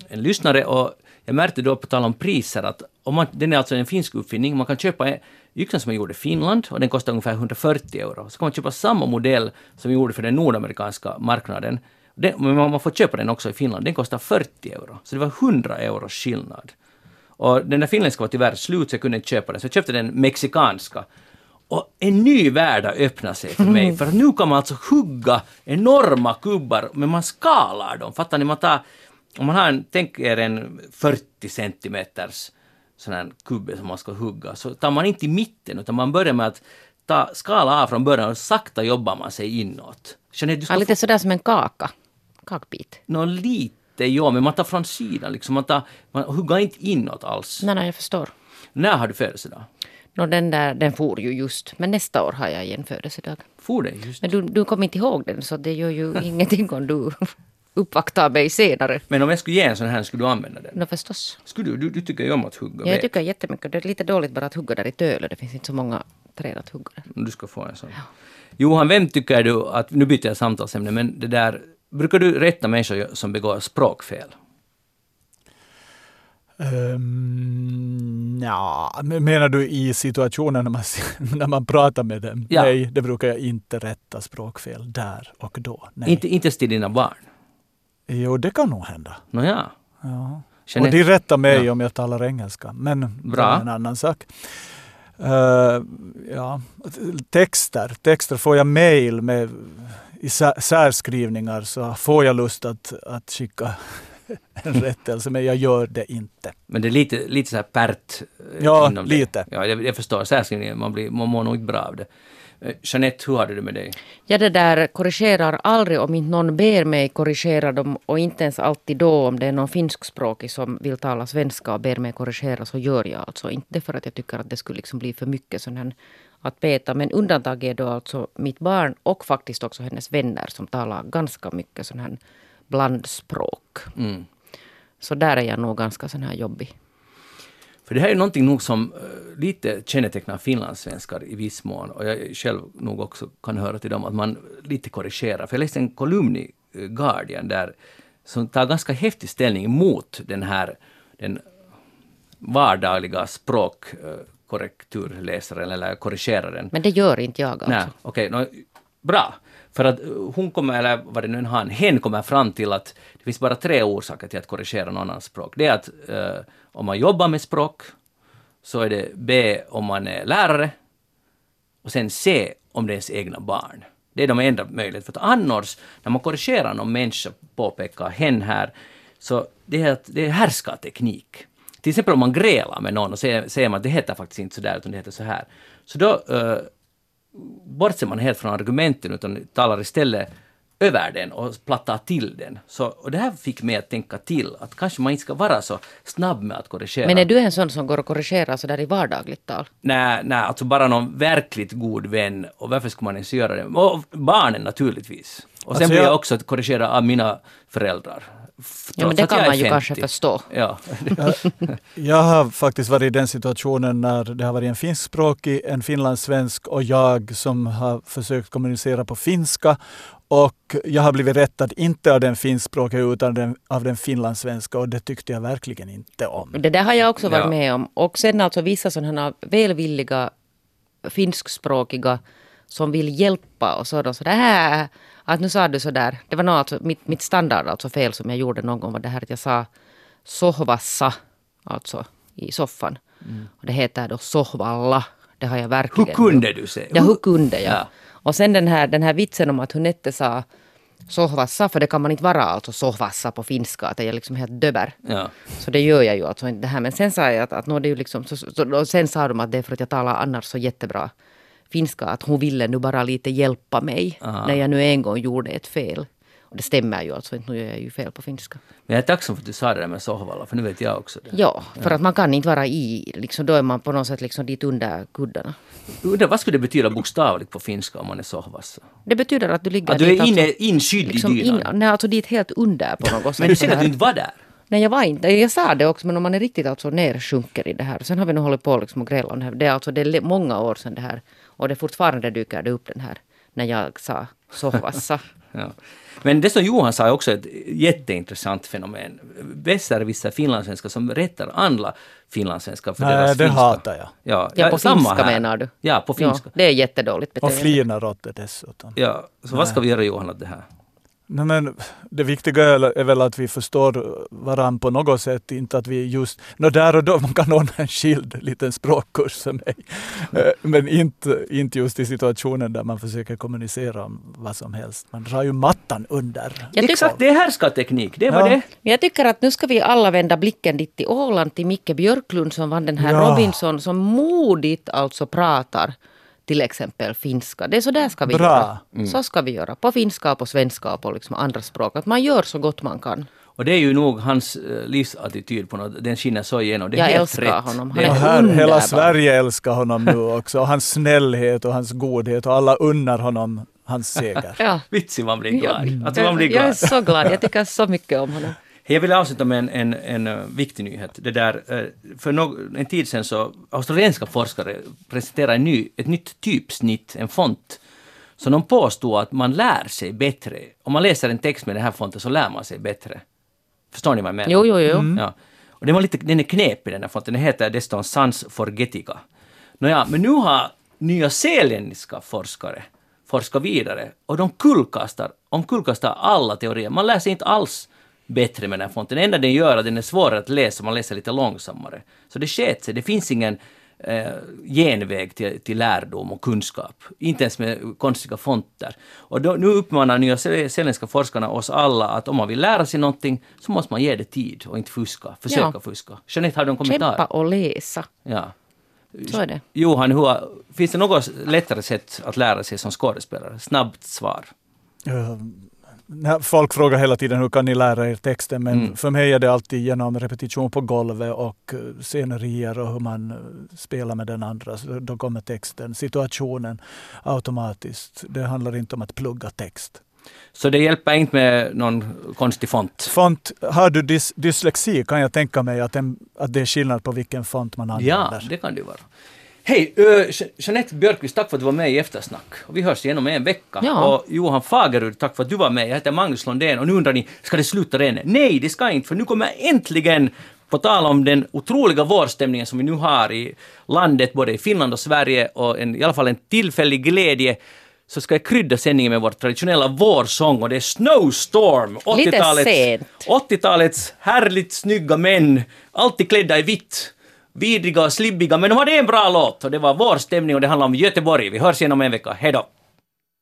en lyssnare och jag märkte då på tal om priser att om man, den är alltså en finsk uppfinning. Man kan köpa en yxan som är gjord i Finland och den kostar ungefär 140 euro. Så kan man köpa samma modell som vi gjorde för den nordamerikanska marknaden. Den, men man får köpa den också i Finland. Den kostar 40 euro. Så det var 100 euros skillnad. Och den där finländska var tyvärr slut så jag kunde inte köpa den. Så jag köpte den mexikanska. Och en ny värld har öppnat sig för mig. För att nu kan man alltså hugga enorma kubbar, men man skalar dem. Fattar ni? Man tar, om man har en, tänk er en 40 centimeters sån här kubbe som man ska hugga, så tar man inte i mitten, utan man börjar med att ta, skala av från början och sakta jobbar man sig inåt. Jeanette, du ska Ja, få lite sådär som en kaka. Kakbit. nå lite, ja, men man tar från sidan liksom. Man, tar, man hugger inte inåt alls. Nej, nej, jag förstår. När har du födelsedag? Nå, den där, den for ju just. Men nästa år har jag igen födelsedag. For det just? Men du, du kommer inte ihåg den, så det gör ju [laughs] ingenting om du uppvaktar mig senare. Men om jag skulle ge en sån här, skulle du använda den? Nå, förstås. Skulle du, du, du tycker ju om att hugga Ja, jag tycker jättemycket. Det är lite dåligt bara att hugga där i Töle. Det finns inte så många träd att hugga där. Du ska få en sån. Johan, vem tycker du att, nu byter jag samtalsämne, men det där, brukar du rätta människor som begår språkfel? Um, ja, men menar du i situationen när man, [laughs] när man pratar med dem? Ja. Nej, det brukar jag inte rätta språkfel där och då. Nej. Inte, inte till dina barn? Jo, det kan nog hända. Nåja. Ja. Och Jeanette, de rättar mig Ja. om jag talar engelska, men Bra. det är en annan sak. Eh, ja. Texter. Texter får jag mail med i sä- särskrivningar så får jag lust att, att skicka [laughs] en rättelse, men jag gör det inte. Men det är lite, lite så här pärt eh, Ja, inom lite. Det. Ja, jag, jag förstår. Särskrivningen, man, blir, man mår nog inte bra av det. Eh, Jeanette, hur har du det med dig? Jag det där korrigerar aldrig om inte någon ber mig korrigera dem och inte ens alltid då om det är någon finskspråkig som vill tala svenska och ber mig korrigera så gör jag alltså inte för att jag tycker att det skulle liksom bli för mycket sån här att veta. Men undantag är då alltså mitt barn och faktiskt också hennes vänner som talar ganska mycket sån här blandspråk. Mm. Så där är jag nog ganska sån här jobbig. För det här är någonting nog som eh, lite kännetecknar finlandssvenskar i viss mån. Och jag själv nog också kan höra till dem att man lite korrigerar. För jag läste en kolumn i eh, Guardian där som tar ganska häftig ställning mot den här den vardagliga språkkorrekturläsaren eller korrigeraren. Men det gör inte jag alltså. Nej, okej, nå, bra. För att uh, hon kommer, eller vad det nu än han, hen kommer fram till att det finns bara tre orsaker till att korrigera någon annans språk. Det är att eh, om man jobbar med språk, så är det B om man är lärare, och sen C om det är ens egna barn. Det är de enda möjligheterna. För att annars, när man korrigerar någon människa, påpekar hen här, så det är, det är härskarteknik. Till exempel om man grälar med någon och säger, säger man att det heter faktiskt inte så där utan det heter så här. Så då uh, bortser man helt från argumenten utan talar istället över den och plattar till den. Så, och det här fick mig att tänka till att kanske man inte ska vara så snabb med att korrigera. Men är du en sån som går och korrigerar sådär i vardagligt tal? Nej, nej, alltså bara någon verkligt god vän. Och varför skulle man ens göra det? Och barnen naturligtvis. Och sen Alltså blir jag jag- också att korrigera av mina föräldrar. Ja, men det kan man ju 50. kanske förstå. Ja. Jag har faktiskt varit i den situationen när det har varit en finskspråkig, en finlandssvensk och jag som har försökt kommunicera på finska. Och jag har blivit rättad, inte av den finskspråkiga utan den, av den finlandssvenska och det tyckte jag verkligen inte om. Det där har jag också varit Ja. med om. Och sen alltså vissa sådana välvilliga finskspråkiga som vill hjälpa och så då sådär äh, att nu sa du sådär. Det var nog alltså mitt, mitt standard alltså fel som jag gjorde någon gång var det här att jag sa sohvassa alltså i soffan. Och det heter då sohvalla. Det har jag Hur verkligen. kunde du säga? Ja, hur kunde jag? Ja. Och sen den här, den här vitsen om att Hunette sa sohvassa, för det kan man inte vara alltså sohvassa på finska, att jag är liksom helt döber. Ja. Så det gör jag ju alltså inte det här. Men sen sa jag att, att nå, det är ju liksom, så, så, och sen sa de att det är för att jag talar annars så jättebra finska, att hon ville nu bara lite hjälpa mig Aha. när jag nu en gång gjorde ett fel. Och det stämmer ju alltså inte, nu gör jag ju fel på finska. Men jag är tacksam för att du sa det där med Sohvalla, för nu vet jag också det. Ja, för att man kan inte vara i, liksom, då är man på något sätt liksom dit under kuddarna. Undrar, vad skulle det betyda bokstavligt på finska om man är Sohvassa? Det betyder att du ligger Att du är dit inne, alltså, inskydd liksom i dynan? in, nej, alltså dit helt under på något sätt. Men du säger att du inte var där? Nej, jag var inte. Jag sa det också, men om man är riktigt alltså nersjunker i det här. Sen har vi nog hållit på liksom och grälat om det här. Det är alltså det är många år sedan det här. Och det fortfarande dyker det upp den här. När jag sa sohvassa. [laughs] Ja. Men det som Johan sa är också ett jätteintressant fenomen. Besserwisser finlandssvenskar som rättar andra finlandssvenskar för Nej, deras det finska. hatar jag. Ja, Ja, på samma finska här. menar du? Ja, på finska. Ja, det är jättedåligt Och beteende. flinar åt det dessutom. Ja, så vad ska vi göra Johan åt det här? Nej, men det viktiga är väl att vi förstår varandra på något sätt, inte att vi just... Nå, där och då man kan [laughs] ordna en skild liten språkkurs för mig. Eh, Men inte, inte just i situationen där man försöker kommunicera om vad som helst. Man drar ju mattan under. Jag tycker- Exakt, det är härskarteknik. Det var Ja. det. Men jag tycker att nu ska vi alla vända blicken dit till Åland, till Micke Björklund som vann den här Ja. Robinson, som modigt alltså pratar till exempel finska. Det är så där ska vi Bra. göra. Så ska vi göra. På finska, på svenska och på liksom andra språk. Att man gör så gott man kan. Och det är ju nog hans eh, livsattityd på något, den skiner så igenom. Det är Jag helt älskar rätt. honom. Han är Och här, underbar. hela Sverige älskar honom nu också. Och hans snällhet och hans godhet och alla unnar honom hans seger. Ja. vitsig man blir glad. Alltså man jag, blir jag är glad. så glad. Jag tycker så mycket om honom. Jag vill avsluta med en, en, en eh, viktig nyhet. Det där, eh, för en tid sedan så australienska forskare presenterade en ny, ett nytt typsnitt, en font. Så de påstod att man lär sig bättre. Om man läser en text med den här fonten så lär man sig bättre. Förstår ni vad jag menar? Jo, jo, jo. Ja. Och den, var lite, den är knepig den här fonten. Den heter dessutom Sans Forgetica. Nåja, men nu har nyzeeländska forskare forskat vidare och de kullkastar, omkullkastar alla teorier. Man lär sig inte alls bättre med den här fonten. Det enda den gör är att den är svårare att läsa, man läser lite långsammare. Så det sket sig. Det finns ingen eh, genväg till, till lärdom och kunskap. Inte ens med konstiga fonter. Och då, nu uppmanar nya zeeländska forskarna oss alla att om man vill lära sig någonting så måste man ge det tid och inte fuska. Försöka Ja. fuska. Jeanette, har du en kommentar? Kämpa och läsa. Ja. Så är det. Johan, hur, finns det något lättare sätt att lära sig som skådespelare? Snabbt svar. När folk frågar hela tiden hur kan ni lära er texten, men Mm. för mig är det alltid genom repetition på golvet och eh, scenerier och hur man eh, spelar med den andra. Så då kommer texten, situationen automatiskt. Det handlar inte om att plugga text. Så det hjälper inte med någon konstig font? Font, har du dys, dyslexi kan jag tänka mig att, en, att det är skillnad på vilken font man Ja, använder. det kan det vara. Hej, uh, Jeanette Björkqvist, tack för att du var med i Eftersnack. Och vi hörs igen om en vecka. Ja. Och Johan Fagerud, tack för att du var med. Jag heter Magnus Lundén och nu undrar ni, ska det sluta redan? Nej, det ska inte, för nu kommer äntligen på tal om den otroliga vårstämningen som vi nu har i landet, både i Finland och Sverige, och en, i alla fall en tillfällig glädje, så ska jag krydda sändningen med vår traditionella vårsång och det är Snowstorm. Lite 80-talets sent. 80-talets härligt snygga män, alltid klädda i vitt. Vidriga och slibbiga, men de hade en bra låt och det var vår stämning och det handlar om Göteborg. Vi hörs igen om en vecka. Hej då!